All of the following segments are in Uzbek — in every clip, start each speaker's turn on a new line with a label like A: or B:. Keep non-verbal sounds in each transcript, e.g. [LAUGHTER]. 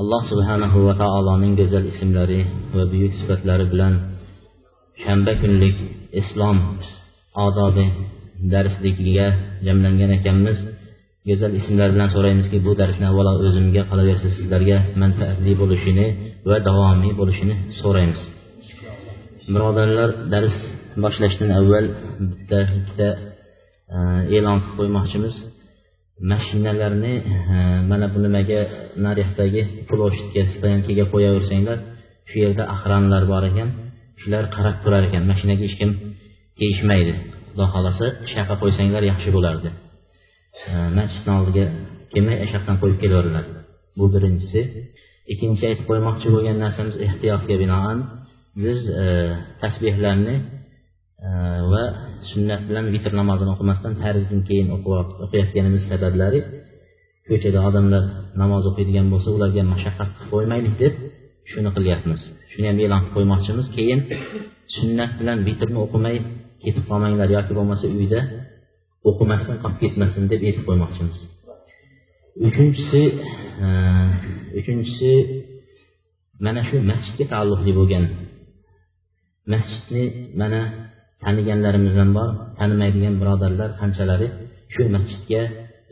A: Alloh subhanahu va taoloning go'zal ismlari va buyuk sifatlari bilan shanba kunlik islom odobi darsligiga jamlangan ekanmiz. Go'zal ismlar bilan so'raymizki bu darsni avvalo o'zimga qolaversa sizlarga manfaatli bo'lishini va davomiy bo'lishini so'raymiz. Birodarlar dars boshlashdan avval bitta ikkita e, e'lon qilib qo'ymoqchimiz. Mashinalarni mana bu nimaga naryoqdagi ploshidga stoyankaga qo'yaversanglar shu yerda охранlar bor ekan shular qarab turar ekan mashinaga hech kim tegishmaydi. Xudo xohlasa shuyoqqa qo'ysanglar yaxshi bo'lardi. Masjidni oldiga kelmay o'sha yoqdan qo'yib kelaveringlar bu birinchisi. Ikkinchi aytib qo'ymoqchi bo'lgan narsamiz ehtiyotga binoan biz e, tasbehlarni va sunnat bilan vitr namozini o'qimasdan farzdan keyin o'qiyotganimiz sabablari ko'chada odamlar namoz o'qiydigan bo'lsa ularga mashaqqat qilib qo'ymaylik deb shuni qilyapmiz. Shuni ham e'lon qilib qo'ymoqchimiz. Keyin sunnat bilan vitrni o'qimay ketib qolmanglar yoki bo'lmasa uyda o'qimasdan qolib ketmasin deb aytib qo'ymoqchimiz. Uchinchisi e, uchinchisi mana shu masjidga taalluqli bo'lgan. Masjidni mana taniganlarimiz ham bor tanimaydigan birodarlar qanchalari shu masjidga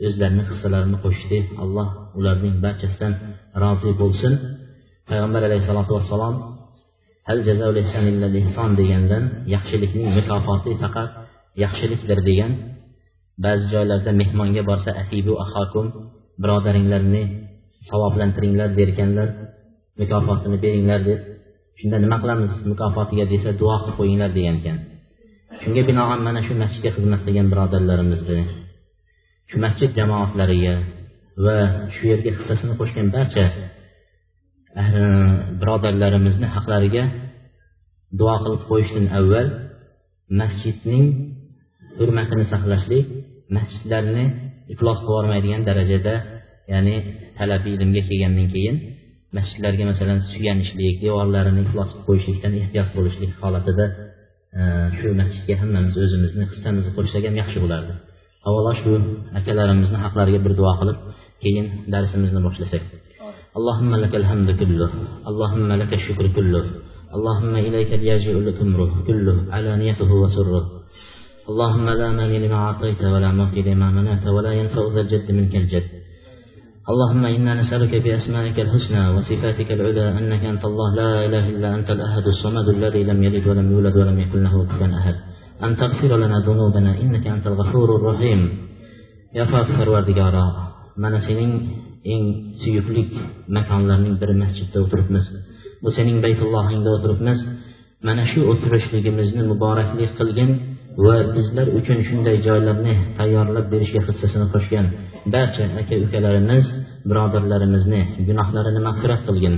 A: o'zlarini hissalarini qo'shdi. Alloh ularning barchasidan rozi bo'lsin. Payg'ambar alayhissalotu vassalom hal ihson degandan yaxshilikning mukofoti faqat yaxshilikdir degan ba'zi joylarda mehmonga borsa asibu ahokum birodaringlarni savoblantiringlar derkanlar mukofotini beringlar deb shunda nima qilamiz? Mukofotiga desa duo qilib qo'yinglar degan ekan. Shunga binoan mana shu masjidga xizmat qilgan birodarlarimizni shu masjid jamoatlariga va shu yerga hissasini qo'shgan barcha eh, birodarlarimizni haqlariga duo qilib qo'yishdan avval masjidning hurmatini saqlashlik masjidlarni iflos qilib yubormaydigan darajada ya'ni talabi ilmga kelgandan keyin masjidlarga masalan suyanishlik devorlarini iflos qilib qo'yishlikdan ehtiyot bo'lishlik holatida shu masjidga hammamiz o'zimizni hissamizni qo'shsak ham yaxshi bo'lardi avvalo shu akalarimizni haqlariga bir duo qilib keyin darsimizni boshlasak اللهم لك الحمد كله اللهم لك الشكر كله اللهم إليك الياجئ الأمر كله علانيته وسره اللهم لا مانع لما أعطيت ولا معطي لما منعت ولا ينفع ذا الجد منك الجد اللهم إنا نسألك بأسمائك الحسنى وصفاتك العلى أنك أنت الله لا إله إلا أنت الأحد الصمد الذي لم يلد ولم يولد ولم يكن له كفوا أحد أن تغفر لنا ذنوبنا إنك أنت الغفور الرحيم يا فاك parvardigoro mana sening eng suyuklik makonlarning biri masjidda o'tiribmiz bu sening baytullohingda o'tiribmiz mana shu o'tirishligimizni muborakli qilgin va bizlar uchun shunday joylarni tayyorlab berishga hissasini qo'shgan barcha aka ukalarimiz birodarlarimizni gunohlarini mag'firat qilgin.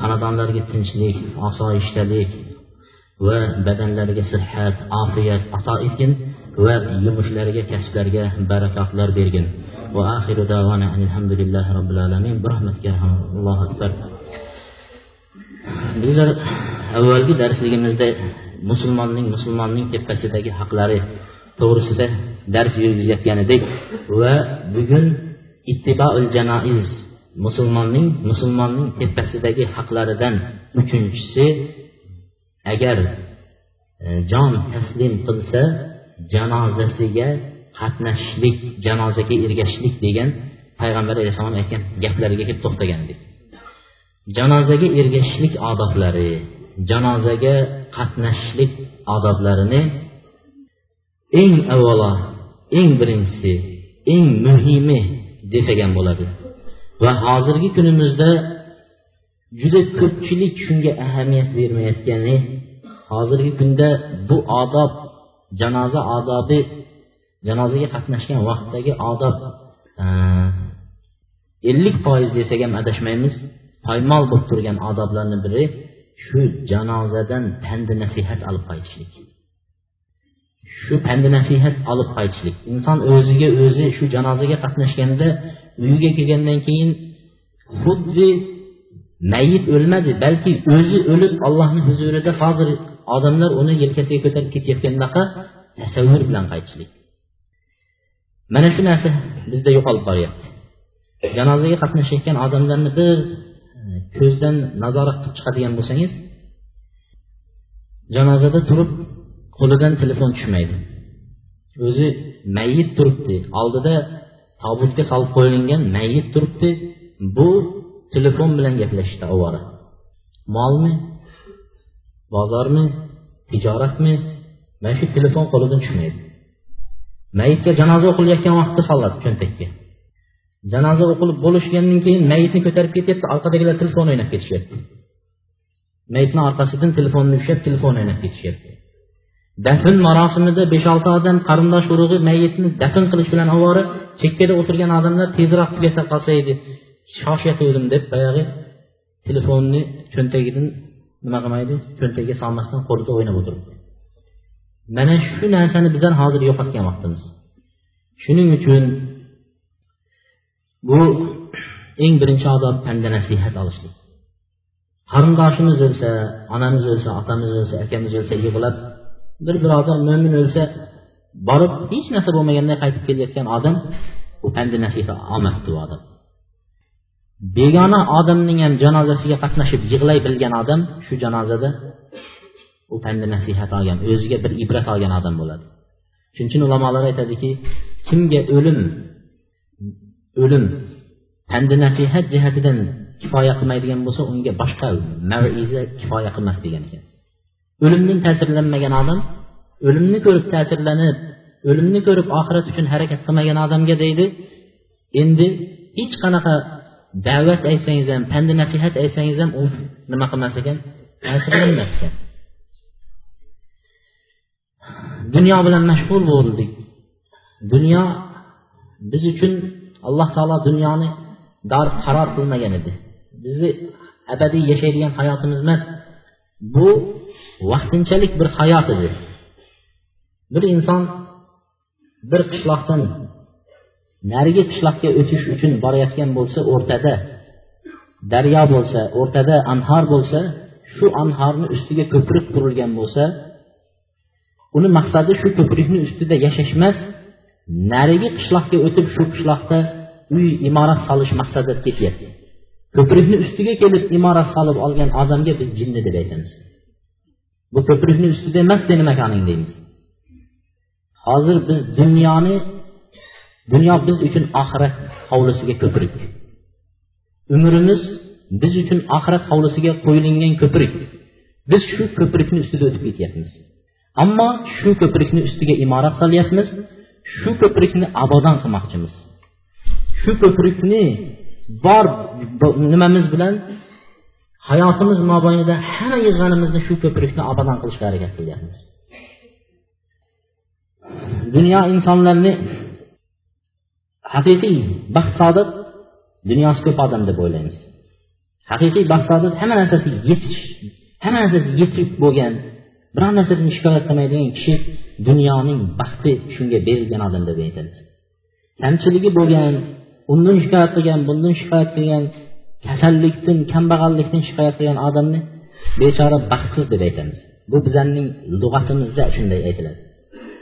A: Xonadonlarga tinchlik osoyishtalik va badanlariga sihat ofiyat ato etgin va yumushlariga kasblariga barakotlar bergin. Va robbil alamin. Allohu akbar. Bizlar avvalgi darsligimizda musulmonning musulmonning tepasidagi haqlari to'g'risida dars yurgizayotganidek va bugun ittiboul janoiz musulmonning musulmonning tepasidagi haqlaridan uchinchisi agar e, jon taslim qilsa janozasiga qatnashishlik janozaga ergashishlik degan payg'ambar alayhissalom aytgan gaplariga kelib to'xtagan edik janozaga ergashishlik odoblari janozaga qatnashishlik odoblarini eng avvalo eng birinchisi eng muhimi desak ham bo'ladi. Va hozirgi kunimizda juda ko'pchilik shunga ahamiyat bermayotgani hozirgi kunda bu odob janoza odobi janozaga qatnashgan vaqtdagi odob ellik foiz desak ham adashmaymiz. Poymol bo'lib turgan odoblarni biri shu janozadan pandi nasihat olib qaytishlik shu pandi nasihat olib qaytishlik. Inson o'ziga o'zi shu janozaga qatnashganda uyiga kelgandan keyin xuddi mayit o'lmadi balki o'zi o'lib allohni huzurida hozir odamlar uni yelkasiga ko'tarib ketayotgandaqa tasavvur bilan qaytishlik. Mana shu narsa bizda yo'qolib boryapti. Janozaga qatnashayotgan odamlarni bir e, ko'zdan nazorat qilib chiqadigan bo'lsangiz janozada turib qo'lidan telefon tushmaydi. O'zi mayit turibdi. Oldida tobutga solib qo'yilgan mayit turibdi. Bu telefon bilan gaplashishda ovora. Molmi? Bozormi? Tijoratmi? Mana shu telefon qo'lidan tushmaydi. Mayitga janoza o'qilayotgan vaqtda soladi cho'ntakka. Janoza o'qilib bo'lishgandan keyin mayitni ko'tarib ketyapti orqadagilar telefon o'ynab ketishyapti. Mayitni orqasidan telefonni ushlab telefon o'ynab ketishyapti. Dafn marosimida besh olti odam qarindosh urug'i mayitni dafn qilish bilan ovora chekkada o'tirgan odamlar tezroq tugata qolsa edi. Shoshyotgandim deb boyagi telefonni cho'ntagidan nima qilmaydi? Cho'ntagiga solmasdan qo'lida o'ynab o'tiribdi. Mana shu narsani bizlar hozir yo'qotgan vaqtimiz shuning uchun bu eng birinchi odob panda nasihat olishlik. Qarindoshimiz o'lsa onamiz o'lsa otamiz o'lsa akamiz o'lsa yig'lab bir birodar mo'min o'lsa borib hech narsa bo'lmaganday qaytib kelayotgan odam bu pandi nasihat olmasdi u odam. Begona odamning ham janozasiga qatnashib yig'lay bilgan odam shu janozada u pandi nasihat olgan o'ziga bir ibrat olgan odam bo'ladi. Shuning uchun ulamolar aytadiki kimga o'lim o'lim pandi nasihat jihatidan kifoya qilmaydigan bo'lsa unga boshqa maiza kifoya qilmas degan ekan. O'limdan ta'sirlanmagan odam o'limni ko'rib ta'sirlanib o'limni ko'rib oxirat uchun harakat qilmagan odamga deydi endi hech qanaqa da'vat aytsangiz ham pandi nasihat aytsangiz ham u nima qilmas ekan ta'sirlanmas ekan dunyo bilan mashg'ul bo'ldik dunyo biz uchun alloh taolo dunyoni dor qaror qilmagan edi bizni abadiy yashaydigan hayotimiz emas bu vaqtinchalik bir hayot edi. Bir inson bir qishloqdan narigi qishloqqa o'tish uchun borayotgan bo'lsa o'rtada daryo bo'lsa o'rtada anhor bo'lsa shu anhorni ustiga ko'prik qurilgan bo'lsa uni maqsadi shu ko'prikni ustida yashash emas narigi qishloqqa o'tib shu qishloqda uy imorat solish maqsadida ketyapti. Ko'prikni ustiga kelib imorat solib olgan odamga biz jinni deb aytamiz. Bu ko'prikni ustida emas seni makoning deymiz. Hozir biz dunyoni dunyo biz uchun oxirat hovlisiga ko'prik umrimiz biz uchun oxirat hovlisiga qo'yilgan ko'prik. Biz shu ko'prikni ustida o'tib ketyapmiz. Ammo shu ko'prikni ustiga imorat solyapmiz shu ko'prikni abodon qilmoqchimiz. Shu ko'prikni bor nimamiz bilan hayotimiz mobaynida hamma yig'ganimizni shu ko'prikni obodon qilishga harakat qilyapmiz dunyo insonlarni haqiqiy baxt saodat dunyosi ko'p odam deb o'ylaymiz. Haqiqiy baxt saodat hamma narsasi yetish hamma narsasi yetib bo'lgan biron narsadan shikoyat qilmaydigan kishi dunyoning baxti shunga berilgan odam deb aytamiz. Kamchiligi bo'lgan undan shikoyat qilgan bundan shikoyat qilgan kasallikdan kambag'allikdan shikoyat qilgan odamni bechora baxtsiz deb aytamiz. Bu bizlarning lug'atimizda shunday aytiladi.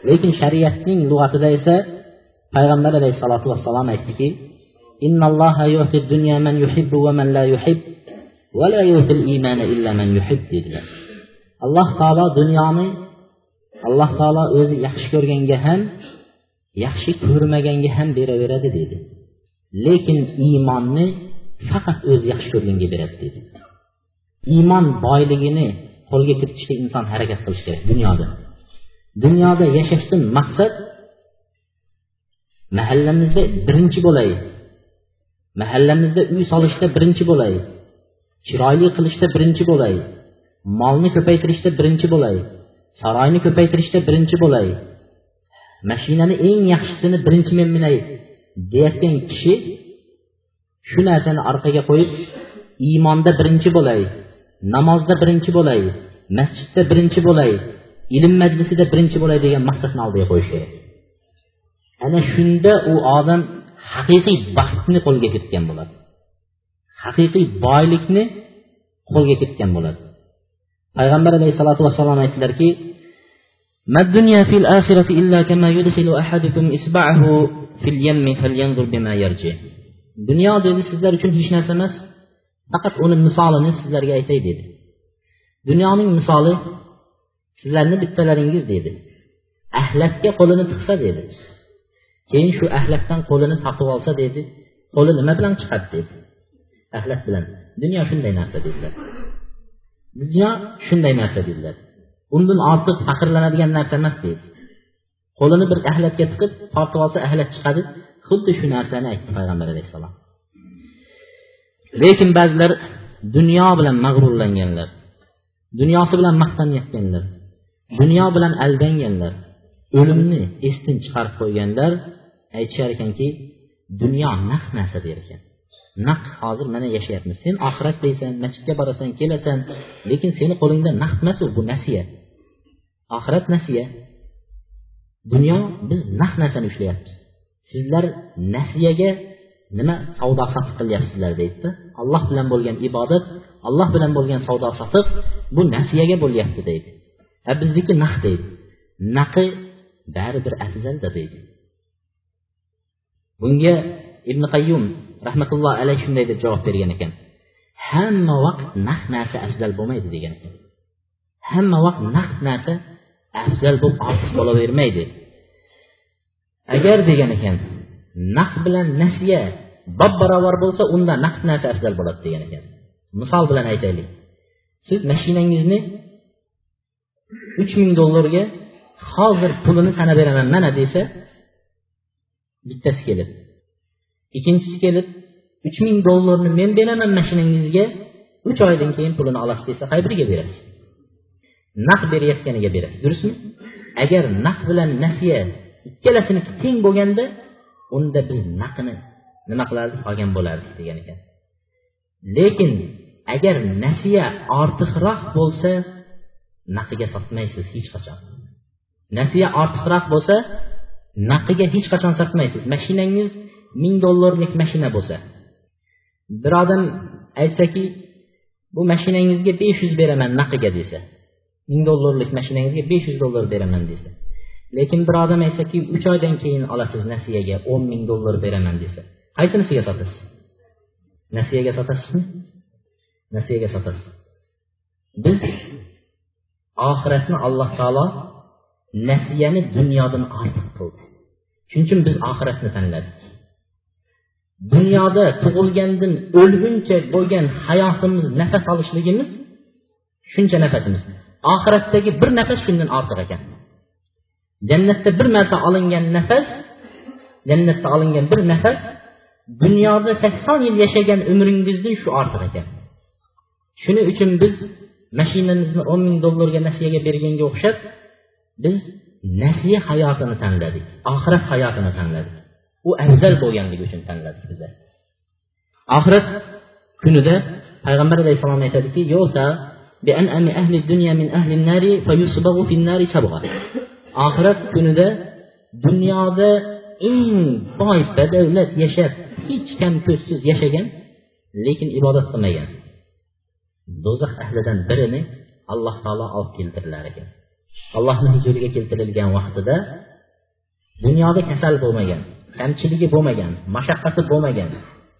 A: Lekin shariatning lug'atida esa payg'ambar alayhissalotu vassalom aytdiki dedilar. Alloh taolo dunyoni alloh taolo o'zi yaxshi ko'rganga ham yaxshi ko'rmaganga ham beraveradi dedi. Lekin iymonni faqat o'zi yaxshi ko'rganga beradi dedi. Iymon boyligini qo'lga kiritishga inson harakat qilishi kerak dunyoda. Dunyoda yashashdan maqsad mahallamizda birinchi bo'lay. Mahallamizda uy solishda birinchi bo'lay. Chiroyli qilishda birinchi bo'lay. Molni ko'paytirishda birinchi bo'lay. Saroyni ko'paytirishda birinchi bo'lay. Mashinani eng yaxshisini birinchi men minay deyotgan kishi shu narsani orqaga qo'yib iymonda birinchi bo'lay namozda birinchi bo'lay masjidda birinchi bo'lay ilm majlisida birinchi bo'lay degan maqsadni oldiga qo'yish kerak ana shunda u odam haqiqiy baxtni qo'lga kiritgan bo'ladi haqiqiy boylikni qo'lga kiritgan bo'ladi payg'ambar alayhissalotu vassalom aytdilarki ما الدنيا في الآخرة إلا كما يدخل أحدكم إصبعه في اليم فلينظر بما يرجع dunyo dedi sizlar uchun hech narsa emas faqat uni misolini sizlarga aytay dedi. Dunyoning misoli sizlarni bittalaringiz dedi. Ahlatga qo'lini tiqsa dedi. Keyin shu ahlatdan qo'lini tortib olsa dedi qo'li nima bilan chiqadi dedi. Ahlat bilan. Dunyo shunday narsa dedilar. Dunyo shunday narsa dedilar. Undan ortiq faxrlanadigan narsa emas dedi. Qo'lini bir ahlatga tiqib tortib olsa ahlat chiqadi xuddi shu narsani aytdi payg'ambar alayhissalom. Lekin ba'zilar dunyo bilan mag'rurlanganlar dunyosi bilan maqtanayotganlar dunyo bilan aldanganlar o'limni esdan chiqarib qo'yganlar aytishar ekanki dunyo naq narsa der ekan. Naq hozir mana yashayapmiz. Sen oxirat deysan masjidga borasan kelasan lekin seni qo'lingda naq emas u bu nasiya. Oxirat nasiya. Dunyo biz naq narsani ushlayapmiz sizlar nasiyaga nima savdo sotiq qilyapsizlar deydida alloh bilan bo'lgan ibodat alloh bilan bo'lgan savdo sotiq bu nasiyaga bo'lyapti deydi. A bizniki naq deydi. Naqi baribir afzalda deydi. Bunga ibn qayyum rahmatulloh alayhi shunday deb javob bergan ekan. Hamma vaqt naq narsa afzal bo'lmaydi degan ekan. Hamma vaqt naq narsa afzal bo'lib ortiq bo'lavermaydi. Agar degan ekan naq bilan nasiya bob barobar bo'lsa unda naqd narsa afzal bo'ladi degan ekan. Misol bilan aytaylik. Siz mashinangizni uch ming dollarga hozir pulini sanab beraman mana desa bittasi kelib. Ikkinchisi kelib uch ming dollarni men beraman mashinangizga uch oydan keyin pulini olasiz desa qay biriga berasiz? Naq berayotganiga berasiz durustmi? Agar naq bilan nasiya ikkalasiniki teng bo'lganda unda biz naqni nima qilardik olgan bo'lardik degan ekan. Lekin agar nasiya ortiqroq bo'lsa naqiga sotmaysiz hech qachon. Nasiya ortiqroq bo'lsa naqiga hech qachon sotmaysiz. Mashinangiz ming dollarlik mashina bo'lsa. Bir odam aytsaki bu mashinangizga besh yuz beraman naqiga desa ming dollarlik mashinangizga besh yuz dollar beraman desa. Lekin bir odam aytsaki uch oydan keyin olasiz nasiyaga o'n ming dollar beraman desa qaysinisiga sotasiz? Nasiyaga sotasizmi? Nasiyaga sotasiz. Biz oxiratni alloh taolo nasiyani dunyodan ortiq qildi. Shuning uchun biz oxiratni tanladik. Dunyoda tug'ilgandan o'lguncha bo'lgan hayotimiz nafas olishligimiz shuncha nafasimiz. Oxiratdagi bir nafas shundan ortiq ekan. Jannatda bir marta olingan nafas jannatda olingan bir nafas dunyoda sakson yil yashagan umringizdan shu ortiq ekan. Shuning uchun biz mashinamizni o'n ming dollarga nasiyaga berganga o'xshab biz nasiya hayotini tanladik oxirat hayotini tanladik. U afzal bo'lganligi uchun tanladik bizlar oxirat kunida payg'ambar alayhissalom aytadiki oxirat kunida dunyoda eng boy badavlat yashab hech kam ko'zsiz yashagan lekin ibodat qilmagan. Do'zax ahlidan birini alloh taolo olib keltirilar ekan. Allohni huzuriga keltirilgan vaqtida dunyoda kasal bo'lmagan kamchiligi bo'lmagan mashaqqati bo'lmagan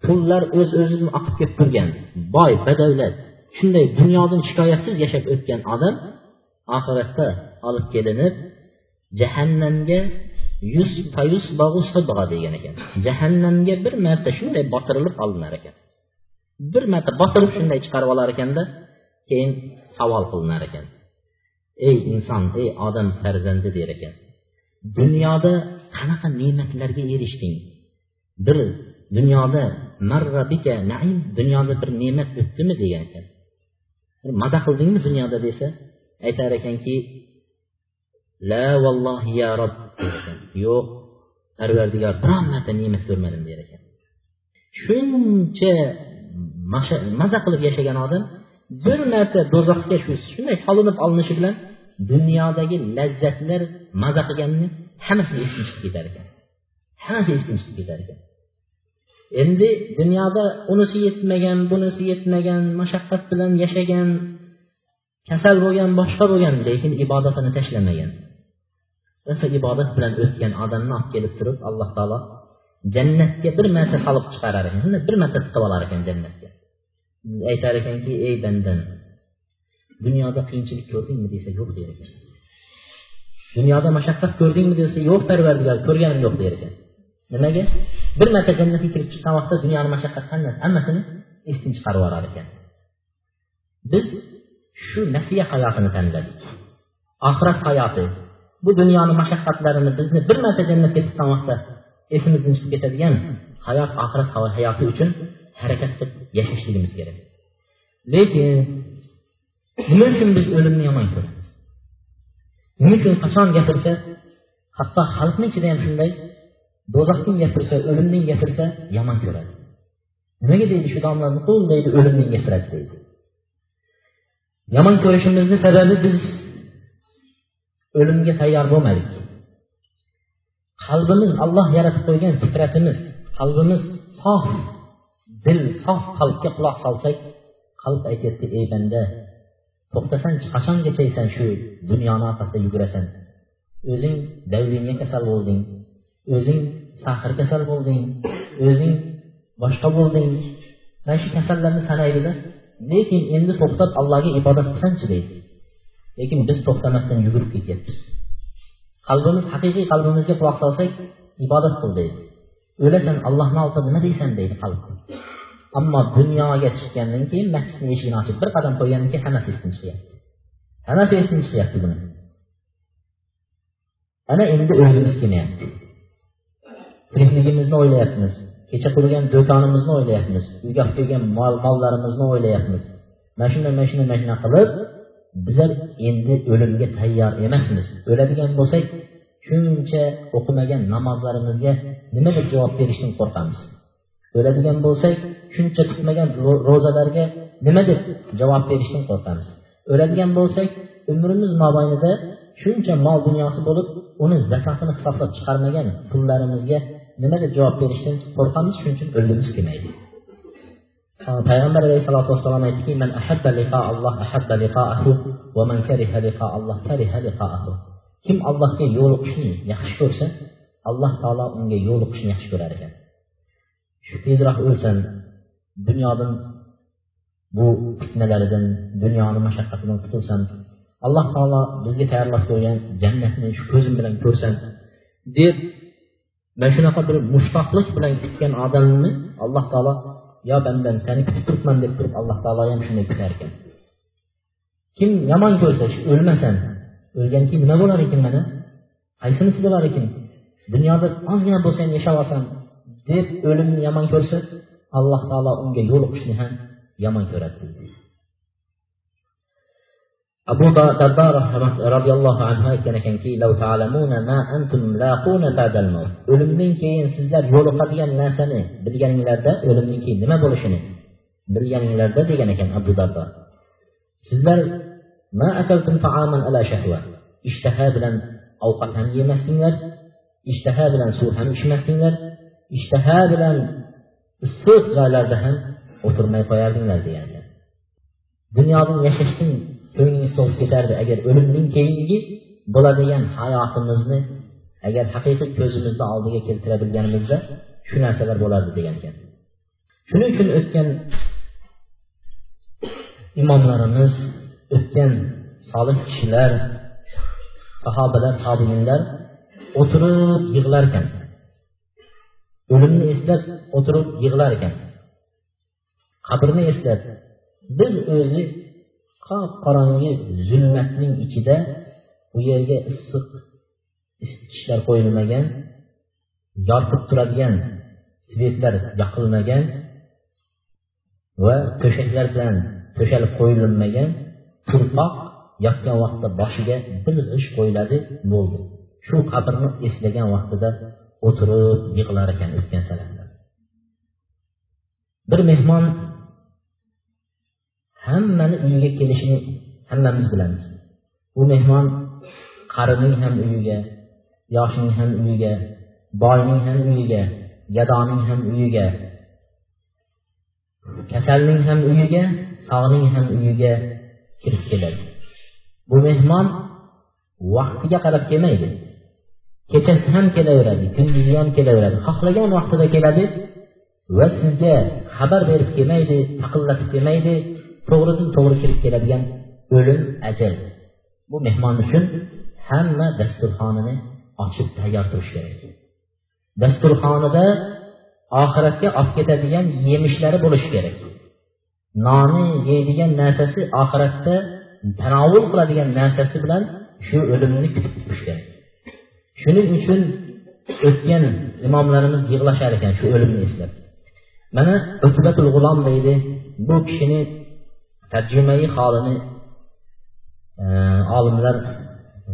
A: pullar o'z öz o'zini oqib kelib turgan boy badavlat shunday dunyodan shikoyatsiz yashab o'tgan odam oxiratda olib kelinib jahannamga yuz payus degan ekan. Jahannamga bir marta shunday botirilib olinar ekan. Bir marta botirib shunday chiqarib olar ekanda keyin savol qilinar ekan. Ey inson ey odam farzandi der ekan. Dunyoda qanaqa ne'matlarga erishding? Bir dunyoda marrabika naim dunyoda bir ne'mat o'tdimi degan ekan. Bir maza qildingmi dunyoda desa aytar ekanki la vallohi ya rob yo'q parvardigor biron marta ne'mat ko'rmadim der ekan. Shuncha
B: maza qilib yashagan odam bir marta do'zaxga shu shunday solinib olinishi bilan dunyodagi lazzatlar maza qilganini hammasi esdan chiqib ketar ekan. Hammasi esdan chiqib ketar ekan. Endi dunyoda unisi yetmagan bunisi yetmagan mashaqqat bilan yashagan kasal bo'lgan boshqa bo'lgan lekin ibodatini tashlamagan. O'sha ibodat bilan o'tgan odamni olib kelib turib alloh taolo jannatga bir marta solib chiqarar ekan. Bir marta tiqib olar ekan jannatga. Aytar ekanki ey bandam dunyoda qiyinchilik ko'rdingmi? desa yo'q der ekan. Dunyoda mashaqqat ko'rdingmi? desa yo'q parvardigor ko'rganim yo'q der ekan. Nimaga? Bir marta jannatga kirib chiqqan vaqtda dunyoni mashaqqat hammasini esdan chiqarib yuborar ekan. Biz shu nasiya hayotini tanladik. Oxirat hayoti bu dunyoni mashaqqatlarini bizni bir marta jannatga chiqqan vaqtda esimizdan chiqib ketadigan hayot oxirat hayoti uchun harakat qilib yashashligimiz kerak. Lekin nima uchun biz o'limni yomon ko'ramiz? Nima uchun qachon gapirsa hatto xalqni ichida ham shunday do'zaxning gapirsa o'limning gapirsa yomon ko'radi. Nimaga deydi shu domla nuqul deydi o'limning gapiradi deydi. Yomon ko'rishimizni sababi biz o'limga tayyor bo'lmadik. Qalbimiz alloh yaratib qo'ygan fitratimiz qalbimiz sof dil sof qalbga quloq solsak qalb aytyapti ey banda to'xtasanchi qachongachaysan shu dunyoni orqasida yugurasan? O'zing davlingga kasal bo'lding o'zing sahr kasal bo'lding o'zing boshqa bo'lding. Mana shu kasallarni sanaydida lekin endi to'xtab allohga ibodat qilsanchi? deydi. Lekin biz to'xtamasdan yugurib ketyapmiz. Qalbimiz haqiqiy qalbimizga quloq solsak ibodat qil deydi. O'lasan allohni oldida nima deysan deydi qalb ammo dunyoga chiqqandan keyin masjidni eshigini ochib bir qadam qo'ygandan keyin hammasi esini chiqyapti hammasi esini chiqyapti buni. Ana endi o'zimiz kelyapti tirikligimizni o'ylayapmiz. Kecha qurgan do'konimizni o'ylayapmiz. Uyga olib kelgan mol mollarimizni o'ylayapmiz. Mana shunday mana shunday mana shunaqa qilib bizlar endi o'limga tayyor emasmiz. O'ladigan bo'lsak shuncha o'qimagan namozlarimizga nima deb javob berishdan qo'rqamiz? O'ladigan bo'lsak shuncha tutmagan ro'zalarga nima deb javob berishdan qo'rqamiz? O'ladigan bo'lsak umrimiz mobaynida shuncha mol dunyosi bo'lib uni zakotini hisoblab chiqarmagan pullarimizga nima deb javob berishdan qo'rqamiz? Shuning uchun o'lgimiz kelmaydi. Payg'ambar alayhissalotu vassalom aytdiki man ahabba liqaalloh ahabba liqaahu va man kariha liqaalloh kariha liqaahu. Kim allohga yo'liqishni yaxshi ko'rsa alloh taolo unga yo'liqishni yaxshi ko'rar ekan. Shu tezroq o'lsin dunyodan bu fitnalaridan dunyoni mashaqqatidan qutulsam alloh taolo bizga tayyorlab qo'ygan jannatni shu ko'zim bilan ko'rsam deb mana shunaqa bir mushtoqlik bilan kutgan odamni alloh taolo yo bandam seni kutib turibman deb turib alloh taolo ham shunday kutar ekan kim yomon ko'rsa o'lmasan o'lgandan keyin nima bo'lar ekan mana? Qaysinisi bo'lar ekan? Dunyoda ozgina bo'lsa ham yashab olsam deb o'limni yomon ko'rsa alloh taolo unga yo'liqishni ham yomon ko'radi. أبو درداء رضي الله عنه كان كان كي لو تعلمون ما أنتم لاقون بعد الموت. ولم ينكي إن سلزاد يولو قد ينلا سنة. بديان لدى ولم ينكي لما بولشنة بديان لدى ديان كان أبو درداء سلزاد ما أكلتم طعاما ألا شهوة. اشتهى بلن أوقات هم يمحنين اشتهى بلن سوء هم يشمحنين اشتهى بلن السوء غالر دهن وطرمي قيادين زيادة دنيا دن يششتين ko'nglingiz to'lib ketardi. Agar o'limdan keyingi bo'ladigan hayotimizni agar haqiqiy ko'zimizni oldiga keltira bilganimizda shu narsalar bo'lardi degan ekan. Shuning uchun o'tgan imomlarimiz o'tgan solih kishilar sahobalar tobiinlar o'tirib yig'lar ekan. O'limni eslab o'tirib yig'lar ekan. Qabrni eslab biz o'zi qop qorong'i zulmatning ichida u yerga issiq isitgichlar qo'yilmagan yoritib turadigan svetlar yoqilmagan va to'shaklar bilan to'shalib qo'yilmagan turpoq yotgan vaqtda boshiga bir g'isht qo'yiladi bo'ldi. Shu qabrni eslagan vaqtida o'tirib yig'lar ekan o'tgan salamlar bir mehmon hammani uyiga kelishini hammamiz bilamiz. Bu mehmon qarining ham uyiga yoshning ham uyiga boyning ham uyiga gadoning ham uyiga kasalning ham uyiga sog'ning ham uyiga kirib keladi. Bu mehmon vaqtiga qarab kelmaydi. Kechasi ham kelaveradi kunduzi ham kelaveradi. Xohlagan vaqtida keladi va sizga xabar berib kelmaydi taqillatib kelmaydi. To'g'ridan to'g'ri kirib keladigan o'lim ajal bu mehmon uchun hamma dasturxonini ochib tayyor turish kerak. Dasturxonida oxiratga olib ketadigan yemishlari bo'lishi kerak. Noni yeydigan narsasi oxiratda tanovul qiladigan narsasi bilan shu o'limni kutib turish kerak. Shuning uchun o'tgan imomlarimiz yig'lashar ekan shu o'limni eslab. Mana utbatul g'ulom deydi bu kishini tarjimai holini e, olimlar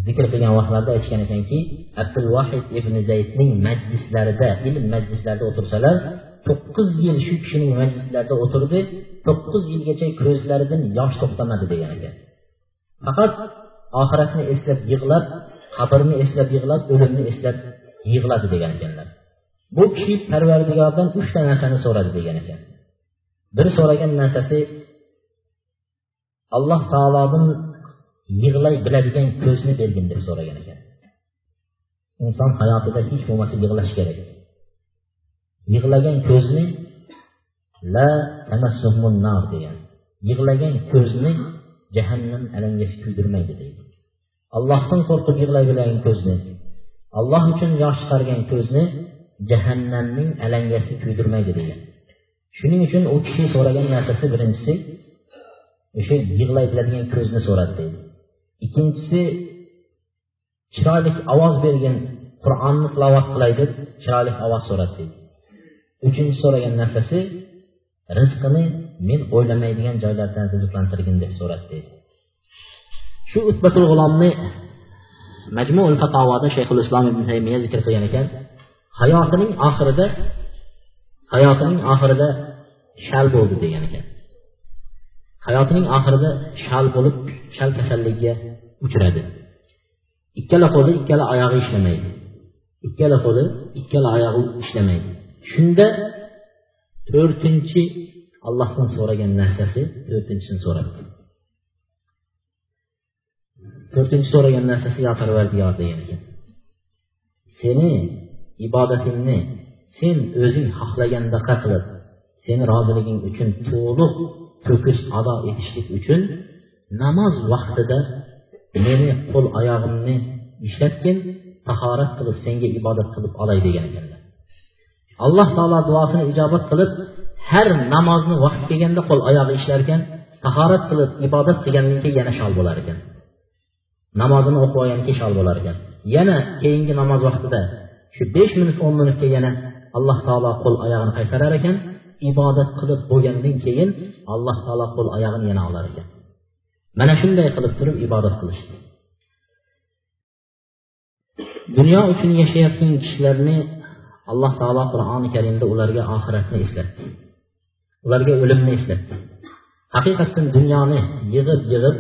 B: zikr qilgan vaqtlarda aytishgan ekanki abdul vahid ibn zaydning majlislarida ilm majlislarida o'tirsalar to'qqiz yil shu kishining majlislarida o'tirdi to'qqiz yilgacha ko'zlaridan yosh to'xtamadi degan ekan. Faqat oxiratni eslab yig'lab qabrni eslab yig'lab o'limni eslab yig'ladi degan ekanlar. Bu kishi parvardigordan uchta narsani so'radi degan ekan. Bir so'ragan narsasi alloh taolodan yig'lay biladigan ko'zni bergin deb so'ragan ekan. Inson hayotida hech bo'lmasa yig'lash kerak. Yig'lagan ko'zni la nar degan. Yig'lagan ko'zni jahannam alangasi kuydirmaydi deydi. Allohdan qo'rqib yig'lay biladigan ko'zni alloh uchun yosh chiqargan ko'zni jahannamning alangasi kuydirmaydi degan. Shuning uchun u kishi so'ragan narsasi birinchisi o'sha yig'lay biladigan ko'zni so'radi. Deydi ikkinchisi chiroyli ovoz bergin qur'onni tilovat qilay deb chiroyli ovoz so'radi. Deydi uchinchi so'ragan narsasi rizqini men o'ylamaydigan joylardan rizqlantirgin deb so'radi. Deydi shu utbatul g'ulomni majmuul fatovoda shayxul islom ibn taymiya zikr qilgan ekan hayotining oxirida hayotining oxirida shal bo'ldi degan ekan. Hayotining oxirida shal bo'lib shal kasalligiga uchradi. Ikkala qo'li ikkala oyog'i ishlamaydi. Ikkala qo'li ikkala oyog'i ishlamaydi. Shunda to'rtinchi allohdan so'ragan narsasi to'rtinchisini so'radi. To'rtinchi so'ragan narsasi yo parvardigor degan ekan. Seni ibodatingni sen o'zing xohlagandaqa qilib seni roziliging uchun to'liq to'kis ado etishlik uchun namoz vaqtida meni qo'l oyog'imni ishlatgin tahorat qilib senga ibodat qilib olay degan alloh taolo duosini ijobat qilib har namozni vaqti kelganda qo'l oyog'i ishlar ekan tahorat qilib ibodat qilgandan keyin yana shol bo'lar ekan namozini o'qib olgandan keyin shol bo'lar ekan yana keyingi namoz vaqtida shu besh minut o'n minutga yana alloh taolo qo'l oyog'ini qaytarar ekan. Ibodat qilib bo'lgandan keyin alloh taolo qo'l oyog'ini yana olar ekan. Mana shunday qilib turib ibodat qilishdi. Dunyo uchun yashayotgan kishilarni alloh taolo qur'oni karimda ularga oxiratni eslatdi. Ularga o'limni eslatdi. Haqiqatdan dunyoni yig'ib yig'ib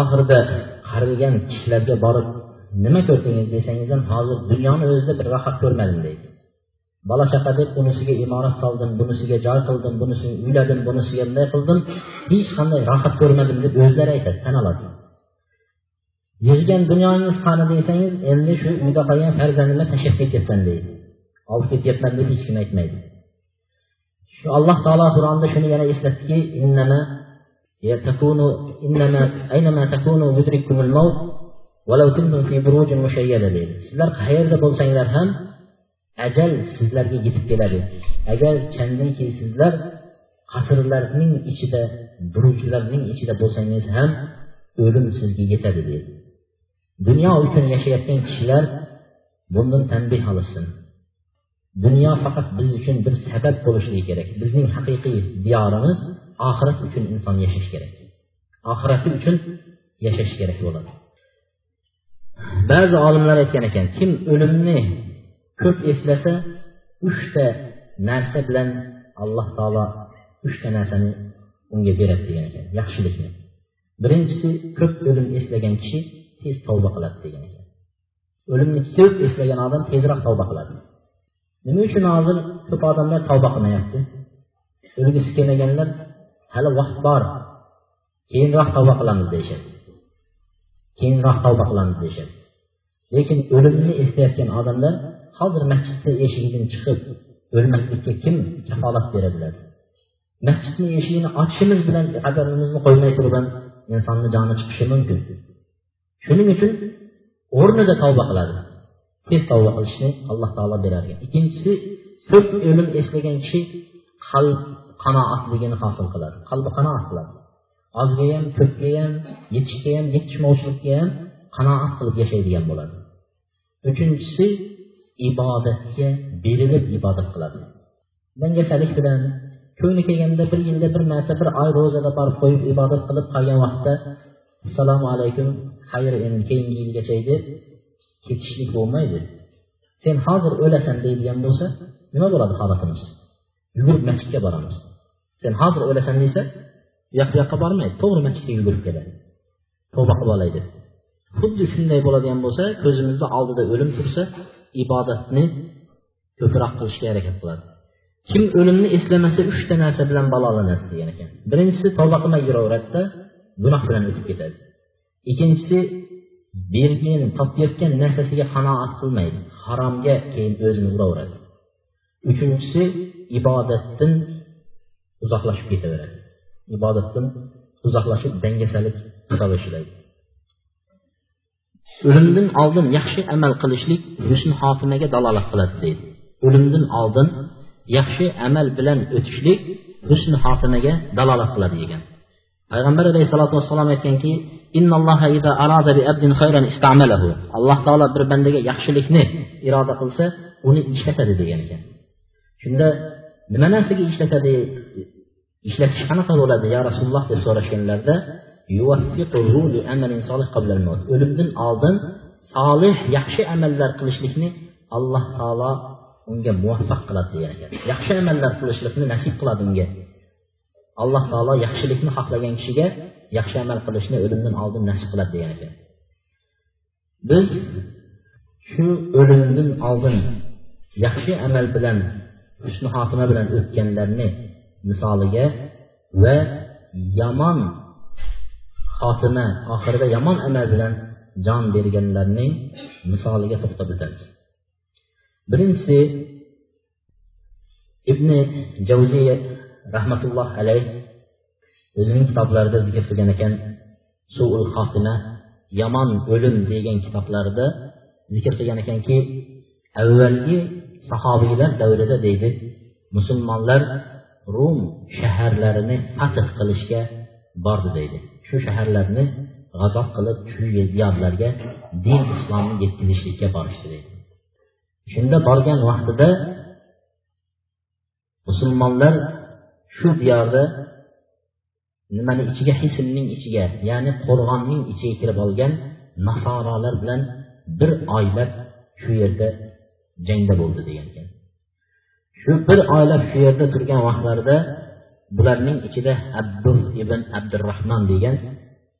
B: oxirida qarigan kishilarga borib nima ko'rdingiz desangiz ham hozir dunyoni o'zida bir rohat ko'rmadim deydi. Bola chaqa deb unisiga imorat soldim bunisiga joy qildim bunisini uyladim bunisiga bunday qildim. Hech qanday rohat ko'rmadim deb o'zlari aytadi tan oladi yurgan dunyongiz qani desangiz endi shu uyda qolgan farzandimni tashlab ketyapman deydi. Olib ketyapman deb hech kim aytmaydi. Shu alloh taolo qur'onda shuni yana eslatdiki sizlar qayerda bo'lsanglar ham ajal sizlarga yetib keladi agar chandiki sizlar qasrlarning ichida burujlarning ichida bo'lsangiz ham o'lim sizga yetadi deydi. Dunyo uchun yashayotgan kishilar bundan tanbeh olishsin. Dunyo faqat biz uchun bir sabab bo'lishligi kerak. Bizning haqiqiy diyorimiz oxirat uchun inson yashash kerak. Oxirati uchun yashash kerak bo'ladi. Ba'zi olimlar aytgan ekan kim o'limni ko'p eslasa uchta narsa bilan alloh taolo uchta narsani unga beradi degan ekan. Yaxshilikni. Birinchisi ko'p o'lim eslagan kishi tez tavba qiladi degan ekan. O'limni ko'p eslagan odam tezroq tavba qiladi. Nima uchun hozir ko'p odamlar tavba qilmayapti? O'lgisi kelmaganlar hali vaqt bor keyinroq tavba qilamiz deyishadi. Keyinroq tavba qilamiz deyishadi. Lekin o'limni eslayotgan odamlar hozir masjidni eshigidan chiqib o'lmaslikka kim kafolat beradilar? Masjidni eshigini ochishimiz bilan qadamimizni qo'ymay turib ham insonni joni chiqishi mumkin. Shuning uchun o'rnida tavba qiladi. Tez tavba qilishni alloh taolo berar ekan ikkinchisi ko'p o'lim eslagan kishi qalb qanoatligini hosil qiladi. Qalbi qanoat qiladi. Ozga ham ko'pga ham yetishga ham yetishmovchilikka ham qanoat qilib yashaydigan bo'ladi. Uchinchisi ibodatga berilib ibodat qiladi. Dangasalik bilan ko'ngli kelganda bir yilda bir marta bir oy ro'zada borib qo'yib ibodat qilib qolgan vaqtda assalomu alaykum xayr endi keyingi yilgacha deb ketishlik bo'lmaydi. Sen hozir o'lasan deydigan bo'lsa nima bo'ladi holatimiz? Yugurib masjidga boramiz. Sen hozir o'lasan desa u yoq bu yoqqa bormaydi to'g'ri masjidga yugurib keladi. Tavba qilib olay deb xuddi shunday bo'ladigan bo'lsa ko'zimizni oldida o'lim tursa ibodatni ko'proq qilishga harakat qiladi. Kim o'limni eslamasa uchta narsa bilan balolanadi degan ekan. Birinchisi tavba qilmay yuraveradida gunoh bilan o'tib ketadi. Ikkinchisi bergan topayotgan narsasiga qanoat qilmaydi haromga keyin o'zini uraveradi. Uchinchisi ibodatdan uzoqlashib ketaveradi. Ibodatdan uzoqlashib dangasalik qila boshlaydi o'limdan oldin yaxshi amal qilishlik husn xotimaga dalolat qiladi deydi. O'limdan oldin yaxshi amal bilan o'tishlik husn xotimaga dalolat qiladi degan. Payg'ambar alayhissalotu vassalom aytganki alloh taolo bir bandaga yaxshilikni iroda qilsa uni ishlatadi degan ekan. Shunda nima narsaga ishlatadi? Ishlatish qanaqa bo'ladi ya rasululloh deb so'rashganlarida o'limdan oldin solih yaxshi amallar qilishlikni alloh taolo unga muvaffaq qiladi degan ekan. Yaxshi amallar qilishlikni nasib qiladi unga. Alloh taolo yaxshilikni xohlagan kishiga yaxshi amal qilishni o'limdan oldin nasib qiladi degan ekan. Biz shu o'limdan oldin yaxshi amal bilan husni xotima bilan o'tganlarni misoliga va yomon xotima oxirida yomon amal bilan jon berganlarning misoliga to'xtab o'tamiz birinchisi ibn javziy rahmatulloh alayh o'zining kitoblarida zikr qilgan ekan suul xotima yomon o'lim degan kitoblarida zikr qilgan ekanki avvalgi sahobiylar davrida deydi musulmonlar rum shaharlarini fath qilishga bordi deydi. Shu shaharlarni g'azot qilib shu diyorlarga din islomni yetkazishlikka borishdi deydi. Shunda borgan vaqtida musulmonlar shu diyorda nimani ichiga hismning ichiga ya'ni qo'rg'onning ichiga kirib olgan nasorolar bilan bir oylab shu yerda jangda bo'ldi degan ekan. Shu bir oylab shu yerda turgan vaqtlarida bularning ichida abdur ibn abdurahmon degan